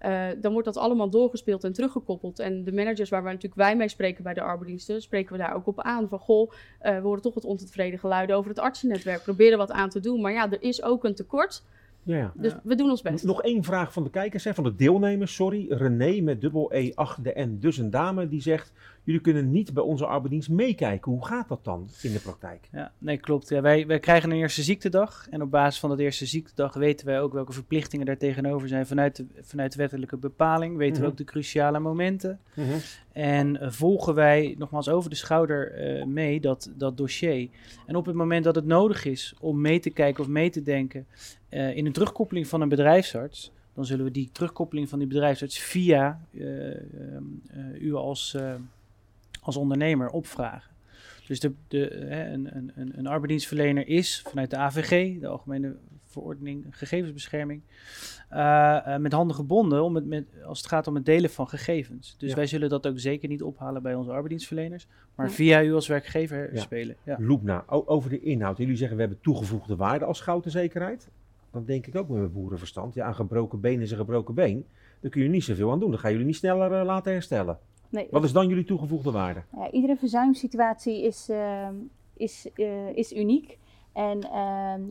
Uh, dan wordt dat allemaal doorgespeeld en teruggekoppeld. En de managers waar we natuurlijk wij mee spreken bij de arbeidsdiensten, spreken we daar ook op aan. Van goh, uh, we horen toch wat ontevreden geluiden over het artsennetwerk. Proberen wat aan te doen. Maar ja, er is ook een tekort. Ja, ja. Dus we doen ons best. Nog één vraag van de kijkers, hè, van de deelnemers. Sorry, René met dubbel E achter de N, dus een dame, die zegt... jullie kunnen niet bij onze arbeidsdienst meekijken. Hoe gaat dat dan in de praktijk? Ja, nee, klopt. Ja, wij, wij krijgen een eerste ziektedag. En op basis van dat eerste ziektedag weten wij ook welke verplichtingen daar tegenover zijn. Vanuit de, vanuit de wettelijke bepaling weten we ook de cruciale momenten. Mm -hmm. En uh, volgen wij nogmaals over de schouder uh, mee dat, dat dossier. En op het moment dat het nodig is om mee te kijken of mee te denken... Uh, in een terugkoppeling van een bedrijfsarts, dan zullen we die terugkoppeling van die bedrijfsarts via uh, uh, u als, als ondernemer opvragen. Dus de, de, een, een, een arbeidsdienstverlener is vanuit de AVG, de Algemene Verordening Gegevensbescherming, met handen gebonden om het met, als het gaat om het delen van gegevens. Dus ja. wij zullen dat ook zeker niet ophalen bij onze arbeidsdienstverleners, maar ja. via u als werkgever ja. spelen. Ja. Loepna, over de inhoud. Jullie zeggen we hebben toegevoegde waarde als gouden zekerheid dan denk ik ook met mijn boerenverstand, ja, een gebroken been is een gebroken been. Daar kun je niet zoveel aan doen. Dan gaan jullie niet sneller uh, laten herstellen. Nee, Wat is dan jullie toegevoegde waarde? Ja, iedere verzuimsituatie is, uh, is, uh, is uniek. En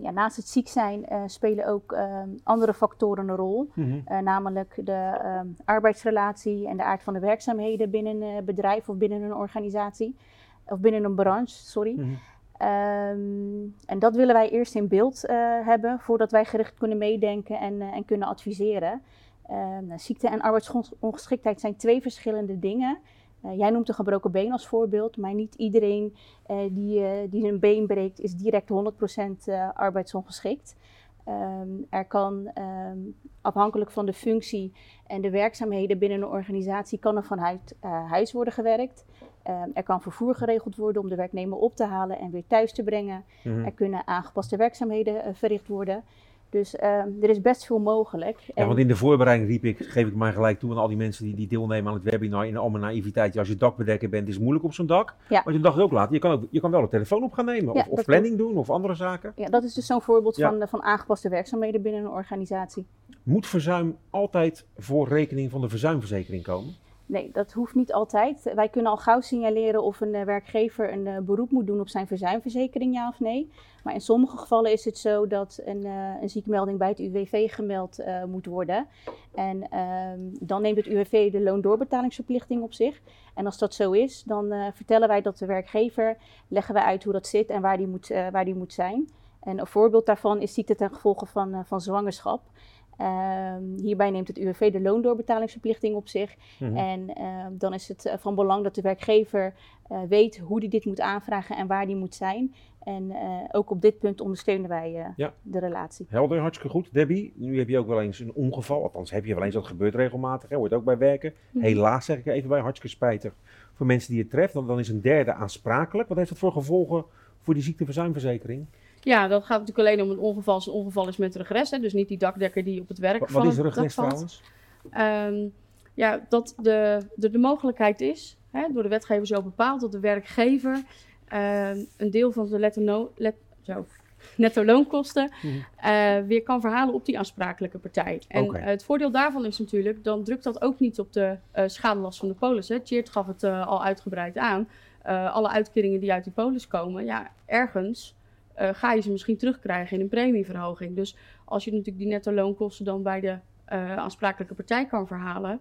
ja, naast het ziek zijn spelen ook andere factoren een rol. Mm -hmm. namelijk de arbeidsrelatie en de aard van de werkzaamheden binnen een bedrijf of binnen een organisatie. Of binnen een branche, sorry. Mm -hmm. Um, en dat willen wij eerst in beeld uh, hebben voordat wij gericht kunnen meedenken en, uh, en kunnen adviseren. Uh, ziekte en arbeidsongeschiktheid zijn twee verschillende dingen. Eh, jij noemt een gebroken been als voorbeeld, maar niet iedereen die, die zijn been breekt is direct 100% arbeidsongeschikt. Um, er kan um, afhankelijk van de functie en de werkzaamheden binnen een organisatie kan er vanuit huis worden gewerkt. Um, er kan vervoer geregeld worden om de werknemer op te halen en weer thuis te brengen. Mm -hmm. Er kunnen aangepaste werkzaamheden verricht worden. Dus um, er is best veel mogelijk. Ja, want in de voorbereiding riep ik, geef ik maar gelijk toe aan al die mensen die, die deelnemen aan het webinar in al mijn naïviteit. Als je dakbedekker bent, is het moeilijk op zo'n dak. Ja. Maar je dacht ook later, je kan, ook, je kan wel de telefoon op gaan nemen. Ja, of, of planning doen of andere zaken. Ja, dat is dus zo'n voorbeeld ja. van, van aangepaste werkzaamheden binnen een organisatie. Moet verzuim altijd voor rekening van de verzuimverzekering komen? Nee, dat hoeft niet altijd. Wij kunnen al gauw signaleren of een uh, werkgever een uh, beroep moet doen op zijn verzuimverzekering, ja of nee. Maar in sommige gevallen is het zo dat een, uh, een ziekmelding bij het UWV gemeld moet worden. En ehm, dan neemt het UWV de loondoorbetalingsverplichting op zich. En als dat zo is, dan vertellen wij dat de werkgever, leggen wij uit hoe dat zit en waar die moet, waar die moet zijn. En een voorbeeld daarvan is ziekte ten gevolge van, van zwangerschap. Um, hierbij neemt het UWV de loondoorbetalingsverplichting op zich. Mm -hmm. En uh, dan is het uh, van belang dat de werkgever uh, weet hoe hij dit moet aanvragen en waar die moet zijn. En ook op dit punt ondersteunen wij ja. de relatie. Helder, hartstikke goed. Debbie, nu heb je ook wel eens een ongeval. Althans, heb je wel eens, dat gebeurt regelmatig. Hè? Hoort ook bij werken. Mm -hmm. Helaas zeg ik even bij, hartstikke spijtig. Voor mensen die het treft, dan, dan is een derde aansprakelijk. Wat heeft dat voor gevolgen voor die ziekteverzuimverzekering? Ja, dat gaat natuurlijk alleen om een ongeval als een ongeval is met regres. Hè? Dus niet die dakdekker die op het werk Wat, wat is regres trouwens? Um, ja, dat de, de, de mogelijkheid is, hè, door de wetgever zo bepaald, dat de werkgever um, een deel van de letter no, let, zo, netto loonkosten -hmm. uh, weer kan verhalen op die aansprakelijke partij. En okay. uh, het voordeel daarvan is natuurlijk, dan drukt dat ook niet op de uh, schadelast van de polis. Hè. Tjeerd gaf het al uitgebreid aan. alle uitkeringen die uit die polis komen, ja, ergens uh, ga je ze misschien terugkrijgen in een premieverhoging. Dus als je natuurlijk die netto loonkosten dan bij de uh, aansprakelijke partij kan verhalen,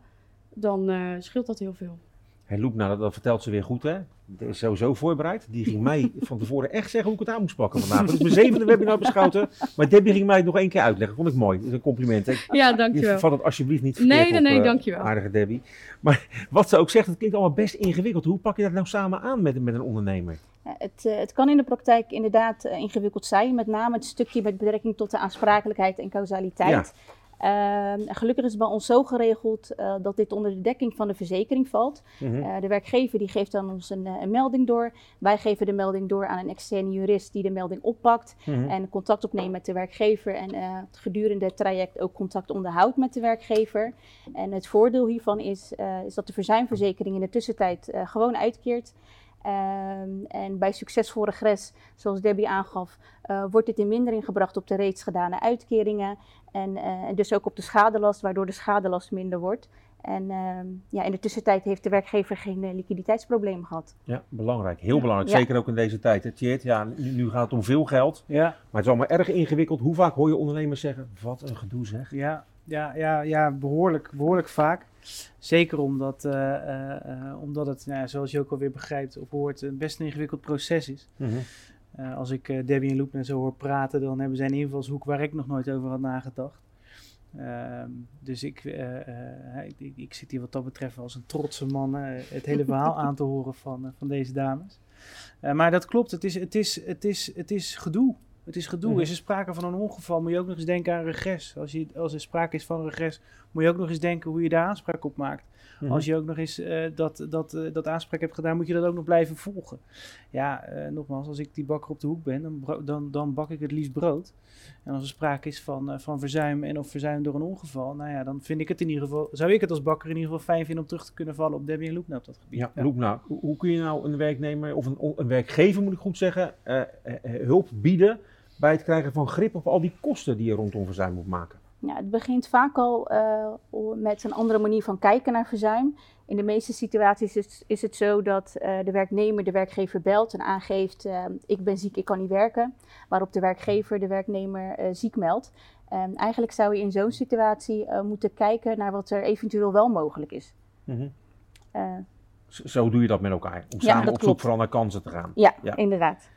dan uh, scheelt dat heel veel. Hey, Loep, nou, dat, dat vertelt ze weer goed, hè? Dat is sowieso voorbereid. Die ging mij van tevoren echt zeggen hoe ik het aan moest pakken vandaag. Dat is mijn zevende webinar beschouwen. Maar Debbie ging mij het nog één keer uitleggen. Vond ik mooi. Dat is een compliment. hè. Ja, Je dankjewel. vat het alsjeblieft niet verkeerd Nee, nee, op, nee, eh, dankjewel. aardige Debbie. Maar wat ze ook zegt, het klinkt allemaal best ingewikkeld. Hoe pak je dat nou samen aan met, met een ondernemer? Het, eh, het kan in de praktijk inderdaad eh, ingewikkeld zijn, met name het stukje met betrekking tot de aansprakelijkheid en causaliteit. Ehm, gelukkig is het bij ons zo geregeld eh, dat dit onder de dekking van de verzekering valt. Mhm. De werkgever die geeft dan ons een, een melding door. Wij geven de melding door aan een externe jurist die de melding oppakt Mhm. en contact opneemt met de werkgever en gedurende het traject ook contact onderhoudt met de werkgever. En het voordeel hiervan is, is dat de verzuimverzekering in de tussentijd gewoon uitkeert. Ehm, en bij succesvol regres, zoals Debbie aangaf, eh, wordt dit in mindering gebracht op de reeds gedane uitkeringen. En, eh, en dus ook op de schadelast, waardoor de schadelast minder wordt. En ehm, ja, in de tussentijd heeft de werkgever geen eh, liquiditeitsprobleem gehad. Ja, belangrijk. Heel Ja. belangrijk. Ja. Zeker ook in deze tijd. Hè, Tjeerd? Ja, nu, nu gaat het om veel geld. Ja, Maar het is allemaal erg ingewikkeld. Hoe vaak hoor je ondernemers zeggen, wat een gedoe zeg. ja, ja, ja, ja behoorlijk, behoorlijk vaak. Zeker omdat, eh, eh, omdat het, nou, zoals je ook alweer begrijpt of hoort, een best een ingewikkeld proces is. Mhm. Eh, als ik Debbie en Loep net zo hoor praten, dan hebben zij een invalshoek waar ik nog nooit over had nagedacht. Ehm, dus ik, ik, ik, zit hier wat dat betreft als een trotse man het hele verhaal aan te horen van, van deze dames. Maar dat klopt, het is, het, is, het, is, het is gedoe. Het is gedoe. Mhm. Is er sprake van een ongeval, moet je ook nog eens denken aan regres. Als, je, als er sprake is van regres, moet je ook nog eens denken hoe je daar aanspraak op maakt. Mhm. Als je ook nog eens eh, dat, dat, eh, dat aanspraak hebt gedaan, moet je dat ook nog blijven volgen. Ja, eh, nogmaals, als ik die bakker op de hoek ben, dan, dan, dan bak ik het liefst brood. En als er sprake is van, van verzuim en of verzuim door een ongeval, nou ja, dan vind ik het in ieder geval, zou ik het als bakker in ieder geval fijn vinden om terug te kunnen vallen op Debbie en Loepna op dat gebied. Ja, Loep, nou, hoe, kun je nou een werknemer of een, een werkgever, moet ik goed zeggen, hulp bieden bij het krijgen van grip op al die kosten die je rondom verzuim moet maken? Ja, het begint vaak al eh, met een andere manier van kijken naar verzuim. In de meeste situaties is, is het zo dat eh, de werknemer de werkgever belt en aangeeft: eh, Ik ben ziek, ik kan niet werken. Waarop de werkgever de werknemer ziek meldt. En eigenlijk zou je in zo'n situatie moeten kijken naar wat er eventueel wel mogelijk is. Mhm. Zo doe je dat met elkaar. Om Ja, samen op zoek vooral naar kansen te gaan. ja, Ja. inderdaad.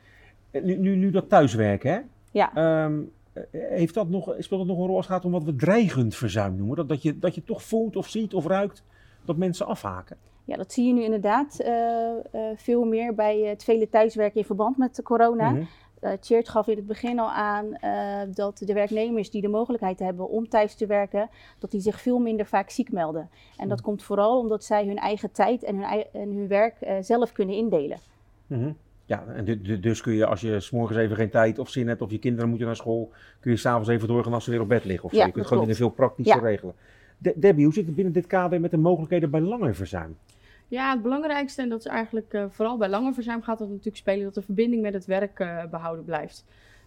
Nu, nu, nu dat thuiswerken, hè? Ja. Ehm, eh, heeft dat nog, speelt dat nog een rol als het gaat om wat we dreigend verzuim noemen? Dat, dat, je, dat je toch voelt of ziet of ruikt dat mensen afhaken? Ja, dat zie je nu inderdaad eh, eh, veel meer bij het vele thuiswerken in verband met de corona. Mhm. Tjeerd gaf in het begin al aan dat de werknemers die de mogelijkheid hebben om thuis te werken, dat die zich veel minder vaak ziek melden. En dat Mm. komt vooral omdat zij hun eigen tijd en hun, en hun werk zelf kunnen indelen. Mhm. Ja, en du- du- dus kun je als je s'morgens even geen tijd of zin hebt of je kinderen moeten naar school, kun je s'avonds even doorgaan als ze weer op bed liggen of zo. Ja, je kunt dat gewoon dingen veel praktischer Ja. regelen. De- Debbie, hoe zit het binnen dit kader met de mogelijkheden bij langer verzuim? Ja, het belangrijkste, en dat is eigenlijk eh, vooral bij lange verzuim gaat het natuurlijk spelen dat de verbinding met het werk eh, behouden blijft.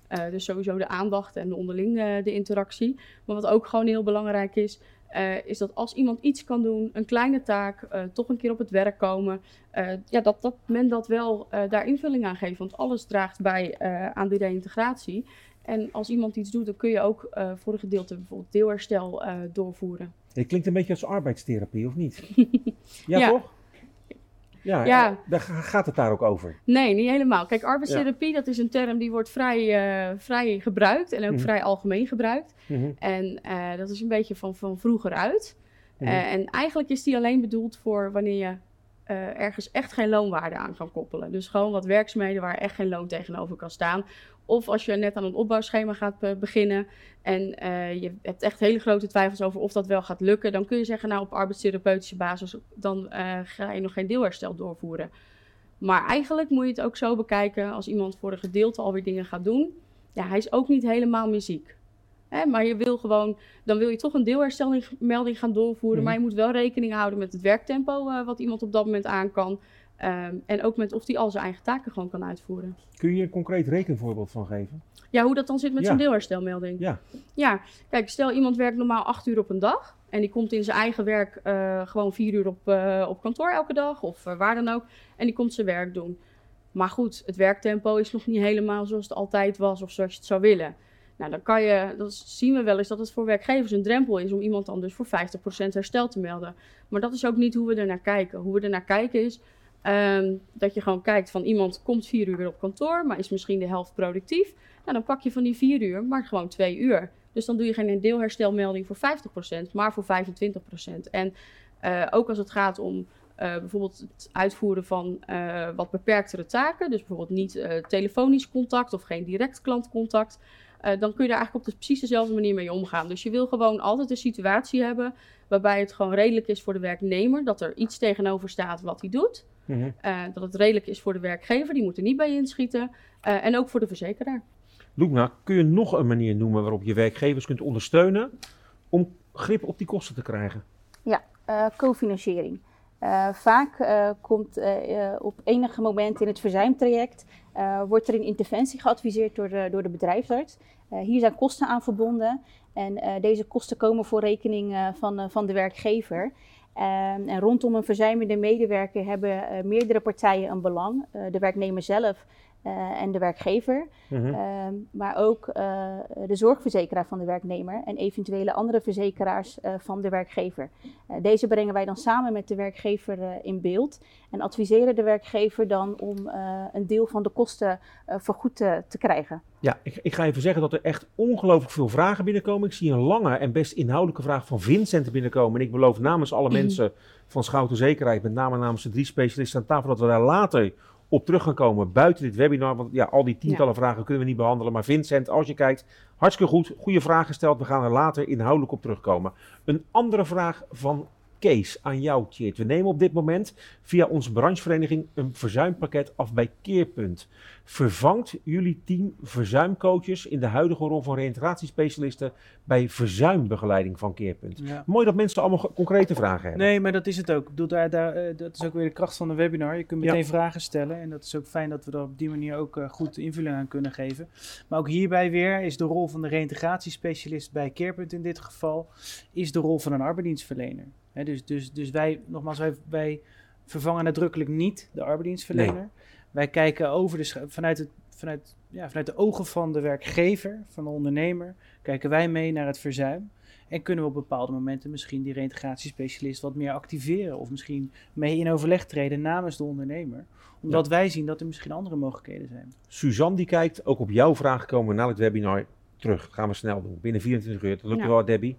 Eh, dus sowieso de aandacht en de onderling de interactie. Maar wat ook gewoon heel belangrijk is, eh, is dat als iemand iets kan doen, een kleine taak, eh, toch een keer op het werk komen, eh, ja, dat, dat men dat wel daar invulling aan geeft. Want alles draagt bij aan die reïntegratie. En als iemand iets doet, dan kun je ook voor een gedeelte bijvoorbeeld deelherstel doorvoeren. Het klinkt een beetje als arbeidstherapie, of niet? Ja, Ja. toch? Ja, Ja. eh, daar ga- gaat het daar ook over. Nee, niet helemaal. Kijk, arbeidstherapie, dat is een term die wordt vrij, eh, vrij gebruikt en ook Mhm. vrij algemeen gebruikt. Mhm. En eh, dat is een beetje van, van vroeger uit. Mhm. En eigenlijk is die alleen bedoeld voor wanneer je eh, ergens echt geen loonwaarde aan kan koppelen. Dus gewoon wat werkzaamheden waar echt geen loon tegenover kan staan. Of als je net aan een opbouwschema gaat eh, beginnen en eh, je hebt echt hele grote twijfels over of dat wel gaat lukken, dan kun je zeggen, nou op arbeidstherapeutische basis, dan ga je nog geen deelherstel doorvoeren. Maar eigenlijk moet je het ook zo bekijken als iemand voor een gedeelte alweer dingen gaat doen. Ja, hij is ook niet helemaal meer ziek. Hè, maar je wil gewoon, dan wil je toch een deelherstelmelding gaan doorvoeren. Mhm. Maar je moet wel rekening houden met het werktempo eh, wat iemand op dat moment aan kan. Ehm, en ook met of hij al zijn eigen taken gewoon kan uitvoeren. Kun je een concreet rekenvoorbeeld van geven? Ja, hoe dat dan zit met Ja. zo'n deelherstelmelding. Ja. Ja, kijk, stel iemand werkt normaal acht uur op een dag. En die komt in zijn eigen werk eh, gewoon vier uur op, eh, op kantoor elke dag. Of waar dan ook. En die komt zijn werk doen. Maar goed, het werktempo is nog niet helemaal zoals het altijd was. Of zoals je het zou willen. Nou, dan kan je, dat zien we wel eens dat het voor werkgevers een drempel is om iemand dan dus voor 50% herstel te melden. Maar dat is ook niet hoe we er naar kijken. Hoe we er naar kijken is ehm, dat je gewoon kijkt van iemand komt vier uur weer op kantoor, maar is misschien de helft productief. Nou, dan pak je van die vier uur maar gewoon twee uur. Dus dan doe je geen deelherstelmelding voor 50%, maar voor 25%. En uh, ook als het gaat om uh, bijvoorbeeld het uitvoeren van uh, wat beperktere taken, dus bijvoorbeeld niet telefonisch contact of geen direct klantcontact, dan kun je daar eigenlijk op de precies dezelfde manier mee omgaan. Dus je wil gewoon altijd een situatie hebben waarbij het gewoon redelijk is voor de werknemer, dat er iets tegenover staat wat hij doet. Mm -hmm. dat het redelijk is voor de werkgever, die moet er niet bij inschieten. en ook voor de verzekeraar. Loekna, kun je nog een manier noemen waarop je werkgevers kunt ondersteunen om grip op die kosten te krijgen? Ja, uh, cofinanciering. Uh, vaak uh, komt op enige moment in het verzuimtraject wordt er een interventie geadviseerd door de, door de bedrijfsarts. hier zijn kosten aan verbonden en deze kosten komen voor rekening van, van de werkgever. en rondom een verzuimende medewerker hebben meerdere partijen een belang. de werknemer zelf uh, en de werkgever, mm -hmm. uh, maar ook uh, de zorgverzekeraar van de werknemer en eventuele andere verzekeraars van de werkgever. deze brengen wij dan samen met de werkgever in beeld en adviseren de werkgever dan om een deel van de kosten vergoed te, te krijgen. Ja, ik, ik, ga even zeggen dat er echt ongelooflijk veel vragen binnenkomen. Ik zie een lange en best inhoudelijke vraag van Vincent binnenkomen. En ik beloof namens alle mensen van Schouten Zekerheid, met name namens de drie specialisten aan tafel, dat we daar later op terug gaan komen buiten dit webinar. Want ja, al die tientallen ja. vragen kunnen we niet behandelen. Maar Vincent, als je kijkt, hartstikke goed. Goede vraag gesteld. We gaan er later inhoudelijk op terugkomen. Een andere vraag van Kees aan jou, Tjeerd. We nemen op dit moment via onze branchevereniging een verzuimpakket af bij Keerpunt. Vervangt jullie team verzuimcoaches in de huidige rol van reïntegratiespecialisten bij verzuimbegeleiding van Keerpunt? Ja. Mooi dat mensen allemaal concrete vragen hebben. Nee, maar dat is het ook. Bedoel, daar, daar, dat is ook weer de kracht van de webinar. Je kunt meteen ja. vragen stellen en dat is ook fijn dat we er op die manier ook uh, goed invulling aan kunnen geven. Maar ook hierbij weer is de rol van de reïntegratiespecialist bij Keerpunt in dit geval, is de rol van een arbeidsdienstverlener. He, dus, dus, dus wij, nogmaals, wij, wij vervangen nadrukkelijk niet de arbeidsdienstverlener. Nee. Wij kijken over de, vanuit, het, vanuit, ja, vanuit de ogen van de werkgever, van de ondernemer, kijken wij mee naar het verzuim. En kunnen we op bepaalde momenten misschien die reintegratiespecialist wat meer activeren. Of misschien mee in overleg treden namens de ondernemer. Omdat ja. wij zien dat er misschien andere mogelijkheden zijn. Suzanne die kijkt, ook op jouw vraag komen we na het webinar terug. Dat gaan we snel doen. Binnen 24 uur. Dat lukt ja. wel, Debbie.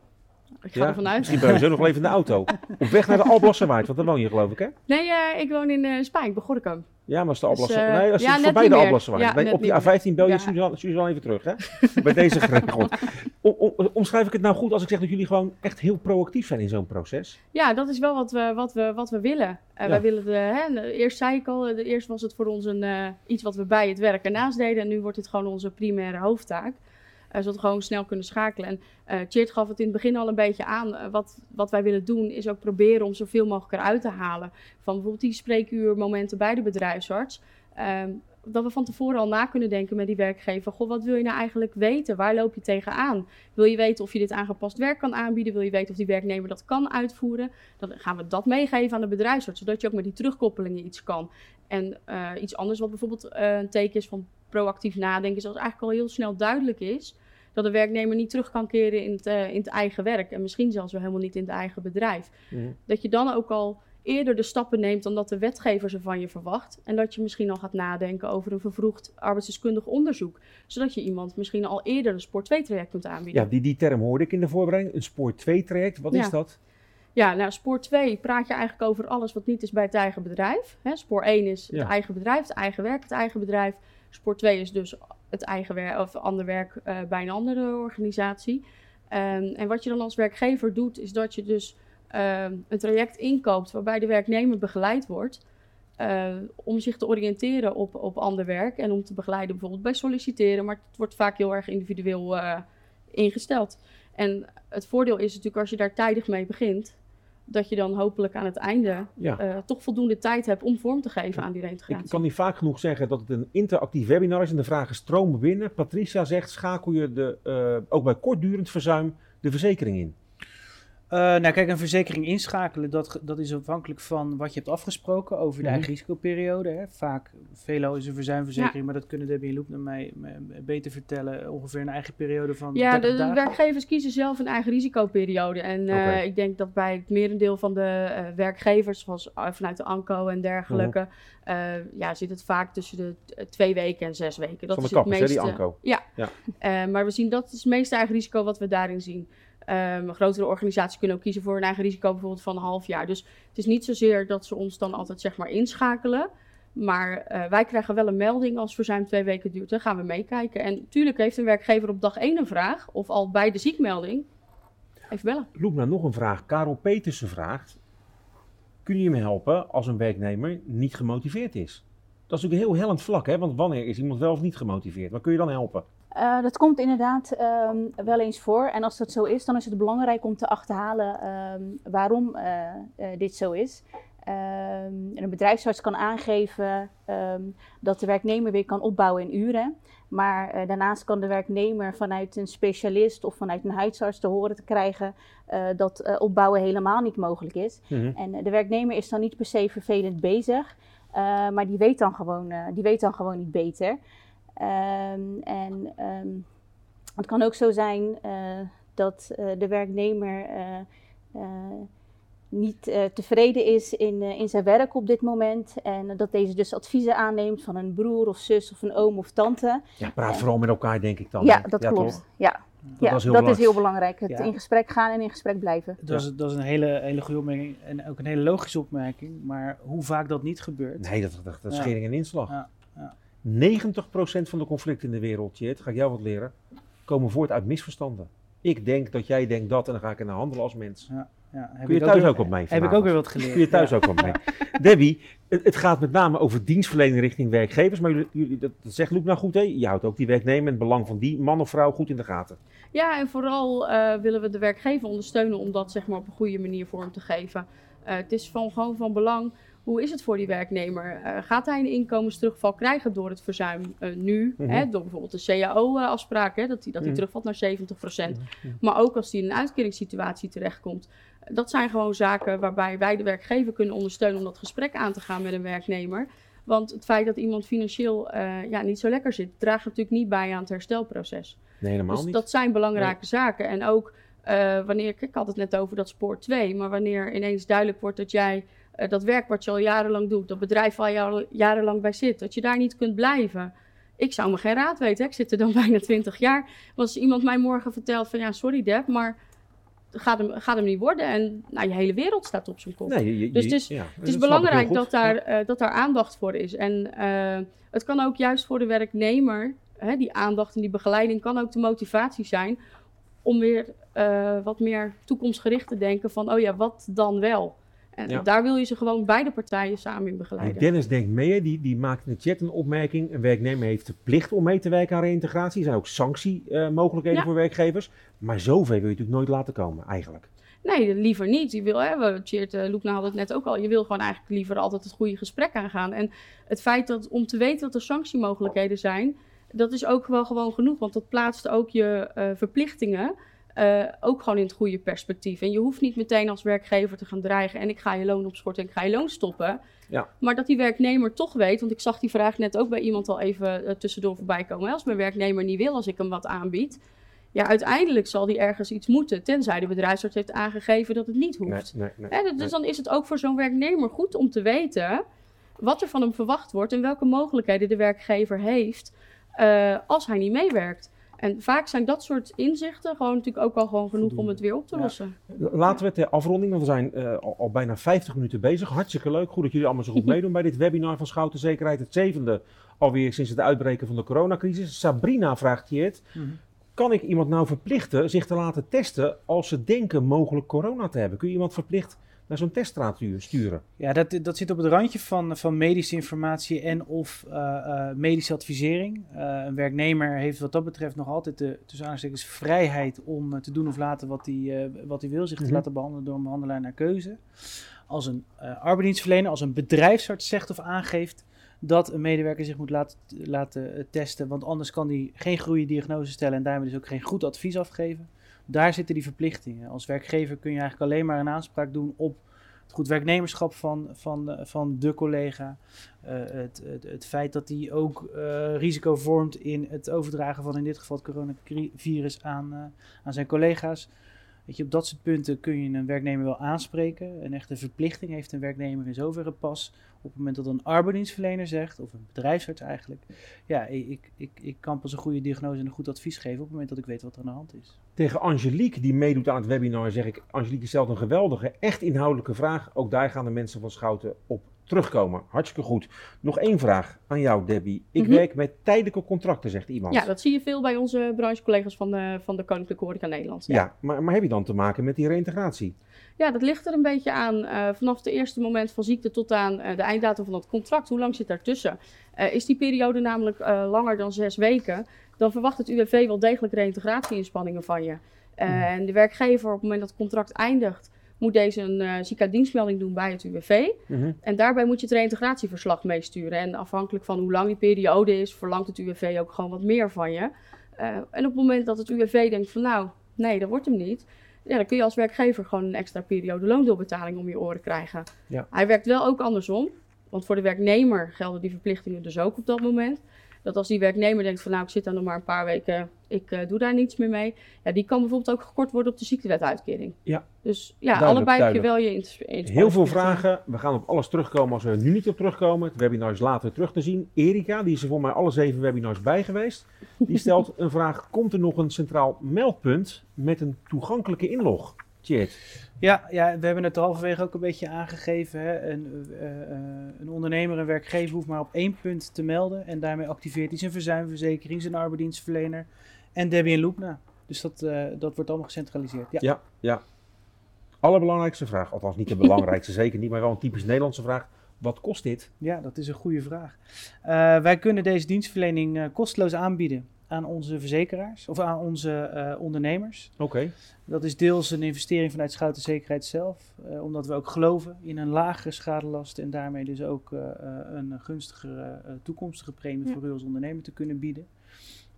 Ik ga ja? ervan uit. Misschien ben je zo nog even in de auto. Op weg naar de Alblasserwaard, want daar woon je geloof ik, hè? Nee, uh, ik woon in uh, Spijk, bij Gorinchem. Ja, maar als de. Dus, uh, nee, als je ja, voorbij de Alblasserwaard. Ja, op die A15 bel je. Suzanne, Suzanne even terug, hè? bij deze geregeld. Om, om, omschrijf ik het nou goed als ik zeg dat jullie gewoon echt heel proactief zijn in zo'n proces? Ja, dat is wel wat we, wat we, wat we willen. Ja. Wij willen de, hè, eerst zei ik al, de, eerst was het voor ons een, iets wat we bij het werk ernaast deden. En nu wordt het gewoon onze primaire hoofdtaak. Uh, zodat we gewoon snel kunnen schakelen. En uh, Tjeerd gaf het in het begin al een beetje aan. Uh, wat, wat wij willen doen is ook proberen om zoveel mogelijk eruit te halen. Van bijvoorbeeld die spreekuurmomenten bij de bedrijfsarts. Um, dat we van tevoren al na kunnen denken met die werkgever. Goh, wat wil je nou eigenlijk weten? Waar loop je tegenaan? Wil je weten of je dit aangepast werk kan aanbieden? Wil je weten of die werknemer dat kan uitvoeren? Dan gaan we dat meegeven aan de bedrijfsarts. Zodat je ook met die terugkoppelingen iets kan. En uh, iets anders wat bijvoorbeeld uh, een teken is van proactief nadenken. Is als eigenlijk al heel snel duidelijk is dat de werknemer niet terug kan keren in het, uh, in het eigen werk. En misschien zelfs wel helemaal niet in het eigen bedrijf. Mm. Dat je dan ook al eerder de stappen neemt dan dat de wetgever ze van je verwacht. En dat je misschien al gaat nadenken over een vervroegd arbeidsdeskundig onderzoek. Zodat je iemand misschien al eerder een spoor 2 traject kunt aanbieden. Ja, die, die term hoorde ik in de voorbereiding. Een spoor 2 traject, wat ja. is dat? Ja, nou, spoor 2 praat je eigenlijk over alles wat niet is bij het eigen bedrijf. Hè, spoor 1 is ja. het eigen bedrijf, het eigen werk, het eigen bedrijf. Spoor 2 is dus het eigen werk of ander werk uh, bij een andere organisatie. Um, en wat je dan als werkgever doet, is dat je dus uh, een traject inkoopt waarbij de werknemer begeleid wordt. Uh, om zich te oriënteren op, op ander werk en om te begeleiden bijvoorbeeld bij solliciteren. Maar het wordt vaak heel erg individueel uh, ingesteld. En het voordeel is natuurlijk als je daar tijdig mee begint, dat je dan hopelijk aan het einde ja. uh, toch voldoende tijd hebt om vorm te geven ja. aan die reintegratie. Ik kan niet vaak genoeg zeggen dat het een interactief webinar is en de vragen stromen binnen. Patricia zegt, schakel je de, ook bij kortdurend verzuim de verzekering in? Uh, nou, kijk, een verzekering inschakelen, dat, dat is afhankelijk van wat je hebt afgesproken over de Mhm. eigen risicoperiode. Hè. Vaak, velo is een verzuimverzekering, maar dat kunnen Debbie en Loep naar mij beter vertellen. Ongeveer een eigen periode van Ja, 30 de, werkgevers kiezen zelf een eigen risicoperiode. En eh, ik denk dat bij het merendeel van de eh, werkgevers, zoals vanuit de ANCO en dergelijke, Mhm. eh, ja, zit het vaak tussen de t- twee weken en zes weken. Dat Van de is het kappers, hè, die meeste. ANCO. Eh, maar we zien dat is het meeste eigen risico wat we daarin zien. Ehm, grotere organisaties kunnen ook kiezen voor een eigen risico bijvoorbeeld van een half jaar. Dus het is niet zozeer dat ze ons dan altijd zeg maar inschakelen. Maar eh, wij krijgen wel een melding als verzuim twee weken duurt. Dan gaan we meekijken. En natuurlijk heeft een werkgever op dag één een vraag. Of al bij de ziekmelding. Even bellen. Naar nog een vraag. Karel Petersen vraagt: Kun je me helpen als een werknemer niet gemotiveerd is? Dat is natuurlijk een heel hellend vlak, hè? Want wanneer is iemand wel of niet gemotiveerd? Waar kun je dan helpen? Uh, dat komt inderdaad um, wel eens voor. En als dat zo is, dan is het belangrijk om te achterhalen um, waarom uh, uh, dit zo is. Um, een bedrijfsarts kan aangeven dat de werknemer weer kan opbouwen in uren. Maar daarnaast kan de werknemer vanuit een specialist of vanuit een huisarts te horen te krijgen dat opbouwen helemaal niet mogelijk is. Mhm. Mm -hmm. En de werknemer is dan niet per se vervelend bezig, maar die weet dan gewoon, die weet dan gewoon niet beter. Um, en um, het kan ook zo zijn dat de werknemer niet uh, tevreden is in, uh, in zijn werk op dit moment. En uh, dat deze dus adviezen aanneemt van een broer of zus of een oom of tante. Ja, praat vooral met elkaar, denk ik dan. Ja, hè? dat Ja, klopt. toch? Ja, Dat, ja, was heel dat is heel belangrijk. Het Ja. in gesprek gaan en in gesprek blijven. Dat, is, dat is een hele, hele goede opmerking en ook een hele logische opmerking. Maar hoe vaak dat niet gebeurt. Nee, dat, dat, dat is Ja. schering en inslag. Ja, ja. 90% van de conflicten in de wereld, Jet, ga ik jou wat leren, komen voort uit misverstanden. Ik denk dat jij denkt dat en dan ga ik in de handelen als mens. Ja, heb Kun je ik thuis weer- ook op mee Heb ik ook weer wat geleerd. Kun je thuis ja. ook wat mee. Debbie, het, het gaat met name over dienstverlening richting werkgevers. Maar jullie, jullie, dat, dat zegt Loek nou goed, hè? Je houdt ook die werknemer en het belang van die man of vrouw goed in de gaten. Ja, en vooral eh, willen we de werkgever ondersteunen om dat zeg maar, op een goede manier vorm te geven. Eh, het is van, gewoon van belang, hoe is het voor die werknemer? Eh, gaat hij een inkomensterugval krijgen door het verzuim eh, nu? Mhm. hè, door bijvoorbeeld de CAO-afspraak, hè, dat hij dat hij Mhm. terugvalt naar 70%. Maar ook als hij in een uitkeringssituatie terechtkomt. Dat zijn gewoon zaken waarbij wij de werkgever kunnen ondersteunen om dat gesprek aan te gaan met een werknemer. Want het feit dat iemand financieel eh, ja, niet zo lekker zit, draagt natuurlijk niet bij aan het herstelproces. Nee, helemaal Dus niet. dat zijn belangrijke zaken. En ook eh, wanneer, ik had het net over dat spoor 2, maar wanneer ineens duidelijk wordt dat jij eh, dat werk wat je al jarenlang doet, dat bedrijf waar je al jarenlang bij zit, dat je daar niet kunt blijven. Ik zou me geen raad weten, hè. ik zit er dan bijna 20 jaar. Want als iemand mij morgen vertelt van ja, sorry Deb, maar gaat hem, gaat hem niet worden. En nou, je hele wereld staat op zijn kop. Nee, je- je- Dus het is- ja, Het belangrijk dat daar, Ja. eh, dat daar aandacht voor is. En eh, het kan ook juist voor de werknemer, hè, die aandacht en die begeleiding kan ook de motivatie zijn om weer eh, wat meer toekomstgericht te denken van, oh ja, wat dan wel? En Ja. daar wil je ze gewoon beide partijen samen in begeleiden. Dennis denkt mee, die, die maakt in de chat een opmerking. Een werknemer heeft de plicht om mee te werken aan reïntegratie. Er zijn ook sanctiemogelijkheden Ja. voor werkgevers. Maar zover wil je natuurlijk nooit laten komen, eigenlijk. Nee, liever niet. Je wil, hè, we, Tjeerd uh, Loekna had het net ook al, je wil gewoon eigenlijk liever altijd het goede gesprek aangaan. En het feit dat, om te weten dat er sanctiemogelijkheden zijn, dat is ook wel gewoon genoeg. Want dat plaatst ook je eh, verplichtingen eh, ook gewoon in het goede perspectief. En je hoeft niet meteen als werkgever te gaan dreigen en ik ga je loon opschorten en ik ga je loon stoppen. Ja. Maar dat die werknemer toch weet, want ik zag die vraag net ook bij iemand al even eh, tussendoor voorbij komen. hè. Als mijn werknemer niet wil als ik hem wat aanbied, ja, uiteindelijk zal die ergens iets moeten. Tenzij de bedrijfsarts heeft aangegeven dat het niet hoeft. Nee, nee, nee. Hè, dus dan is het ook voor zo'n werknemer goed om te weten wat er van hem verwacht wordt en welke mogelijkheden de werkgever heeft eh, als hij niet meewerkt. En vaak zijn dat soort inzichten gewoon natuurlijk ook al gewoon genoeg om het weer op te Ja. lossen. Laten we het ter afronding, want we zijn eh, al, al bijna 50 minuten bezig. Hartstikke leuk. Goed dat jullie allemaal zo goed meedoen bij dit webinar van Schouten Zekerheid. Het zevende alweer sinds het uitbreken van de coronacrisis. Sabrina vraagt je het. Mhm. Kan ik iemand nou verplichten zich te laten testen als ze denken mogelijk corona te hebben? Kun je iemand verplicht naar zo'n teststraat sturen? Ja, dat, dat zit op het randje van, van medische informatie en of eh, eh, medische advisering. Eh, een werknemer heeft wat dat betreft nog altijd de tussen aanstekens vrijheid om te doen of laten wat hij, wat hij wil, zich Mhm. te laten behandelen door een behandelaar naar keuze. Als een arbeidsdienstverlener, als een bedrijfsarts zegt of aangeeft dat een medewerker zich moet laten, laten testen, want anders kan hij geen goede diagnose stellen en daarmee dus ook geen goed advies afgeven. Daar zitten die verplichtingen. Als werkgever kun je eigenlijk alleen maar een aanspraak doen op het goed werknemerschap van, van, van de collega. Uh, het, het, het, feit dat hij ook uh, risico vormt in het overdragen van in dit geval het coronavirus aan, aan zijn collega's. Op dat soort punten kun je een werknemer wel aanspreken. Een echte verplichting heeft een werknemer in zoverre pas op het moment dat een arbeidsdienstverlener zegt, of een bedrijfsarts eigenlijk, ja, ik, ik, ik kan pas een goede diagnose en een goed advies geven op het moment dat ik weet wat er aan de hand is. Tegen Angelique, die meedoet aan het webinar, zeg ik, Angelique stelt een geweldige, echt inhoudelijke vraag. Ook daar gaan de mensen van Schouten op terugkomen. Hartstikke goed. Nog één vraag aan jou, Debbie. Ik Mhm. werk met tijdelijke contracten, zegt iemand. Ja, dat zie je veel bij onze branchecollega's van de, van de Koninklijke Horeca Nederland. Ja, maar, maar heb je dan te maken met die reïntegratie? Ja, dat ligt er een beetje aan. eh, vanaf het eerste moment van ziekte tot aan eh, de einddatum van het contract. Hoe lang zit daartussen? Eh is die periode namelijk langer dan zes weken, dan verwacht het UWV wel degelijk reïntegratie-inspanningen van je. Hmm. En de werkgever, op het moment dat het contract eindigt, moet deze een uh, ziekendienstmelding doen bij het UWV. Mhm. En daarbij moet je het reïntegratieverslag meesturen. En afhankelijk van hoe lang die periode is, verlangt het UWV ook gewoon wat meer van je. Uh, en op het moment dat het UWV denkt van nou, nee, dat wordt hem niet. Ja, dan kun je als werkgever gewoon een extra periode loondeelbetaling om je oren krijgen. Ja. Hij werkt wel ook andersom. Want voor de werknemer gelden die verplichtingen dus ook op dat moment. Dat als die werknemer denkt van nou, ik zit daar nog maar een paar weken, ik uh, doe daar niets meer mee. Ja, die kan bijvoorbeeld ook gekort worden op de ziektewetuitkering. Ja. Dus ja, Duidelijk, allebei heb je wel je ins- Heel veel vragen. We gaan op alles terugkomen als we er nu niet op terugkomen. Het webinar is later terug te zien. Erika, die is er voor mij alle zeven webinars bij geweest. Die stelt een vraag. Komt er nog een centraal meldpunt met een toegankelijke inlog? Ja, ja, we hebben het er halverwege ook een beetje aangegeven. Hè. Een, uh, uh, een ondernemer, een werkgever hoeft maar op één punt te melden. En daarmee activeert hij zijn verzuimverzekering, zijn arbeidsdienstverlener en Debbie en Loopna. Dus dat, uh, dat wordt allemaal gecentraliseerd. Ja, ja. ja. Allerbelangrijkste vraag, althans niet de belangrijkste, zeker niet, maar wel een typisch Nederlandse vraag. Wat kost dit? Ja, dat is een goede vraag. Uh, wij kunnen deze dienstverlening kosteloos aanbieden aan onze verzekeraars of aan onze uh, ondernemers. Oké. Okay. Dat is deels een investering vanuit Schouten Zekerheid zelf, uh, omdat we ook geloven in een lagere schadelast en daarmee dus ook uh, een gunstigere toekomstige premie ja. voor u als ondernemer te kunnen bieden.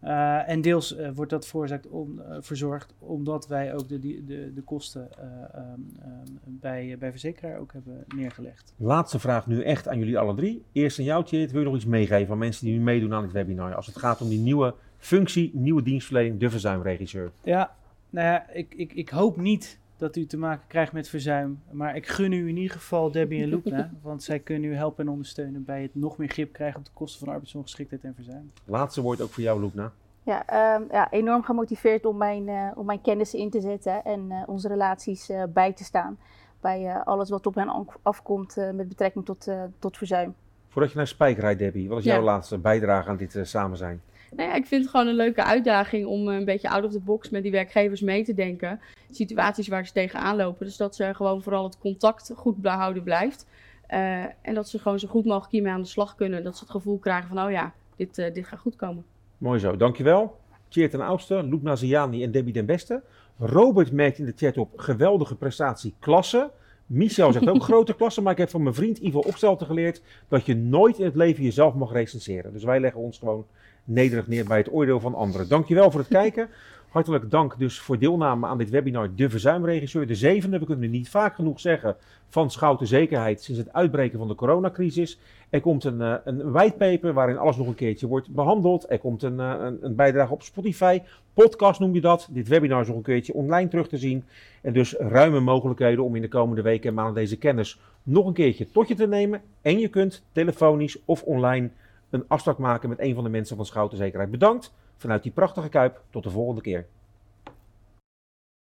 Uh, en deels uh, wordt dat om, uh, verzorgd omdat wij ook de, de, de kosten um, um, bij, bij verzekeraar ook hebben neergelegd. Laatste vraag nu echt aan jullie alle drie. Eerst aan jou, Tjeerd. Wil je nog iets meegeven aan mensen die nu meedoen aan het webinar? Als het gaat om die nieuwe functie, nieuwe dienstverlening, de verzuimregisseur. Ja, nou ja, ik, ik, ik hoop niet dat u te maken krijgt met verzuim. Maar ik gun u in ieder geval Debbie en Loepna, want zij kunnen u helpen en ondersteunen bij het nog meer grip krijgen op de kosten van arbeidsongeschiktheid en verzuim. Laatste woord ook voor jou, Loepna. Ja, um, ja, enorm gemotiveerd om mijn, uh, om mijn kennis in te zetten en uh, onze relaties uh, bij te staan. Bij alles wat op hen afkomt met betrekking tot, tot verzuim. Voordat je naar Spijk rijdt, Debbie, wat is Ja. jouw laatste bijdrage aan dit samen zijn? Nou ik vind het gewoon een leuke uitdaging om een beetje out of the box met die werkgevers mee te denken. Situaties waar ze tegenaan lopen. Dus dat ze gewoon vooral het contact goed behouden blijft. Uh, en dat ze gewoon zo goed mogelijk hiermee aan de slag kunnen. Dat ze het gevoel krijgen van, oh ja, dit, uh, dit gaat goed komen. Mooi zo, dankjewel. Tjeerd ten Oudste, Loep Naziani en Debbie den Beste. Robert merkt in de chat op geweldige prestatie klasse. Michel zegt ook grote klasse, maar ik heb van mijn vriend Ivo Opstelten geleerd dat je nooit in het leven jezelf mag recenseren. Dus wij leggen ons gewoon nederig neer bij het oordeel van anderen. Dankjewel voor het kijken. Hartelijk dank dus voor deelname aan dit webinar De Verzuimregisseur, de zevende. We kunnen het niet vaak genoeg zeggen van Schouten Zekerheid sinds het uitbreken van de coronacrisis. Er komt een, uh, een whitepaper waarin alles nog een keertje wordt behandeld. Er komt een, uh, een, een bijdrage op Spotify. Podcast noem je dat. Dit webinar is nog een keertje online terug te zien. En dus ruime mogelijkheden om in de komende weken en maanden deze kennis nog een keertje tot je te nemen. En je kunt telefonisch of online een afspraak maken met een van de mensen van Schouten Zekerheid. Bedankt vanuit die prachtige kuip. Tot de volgende keer.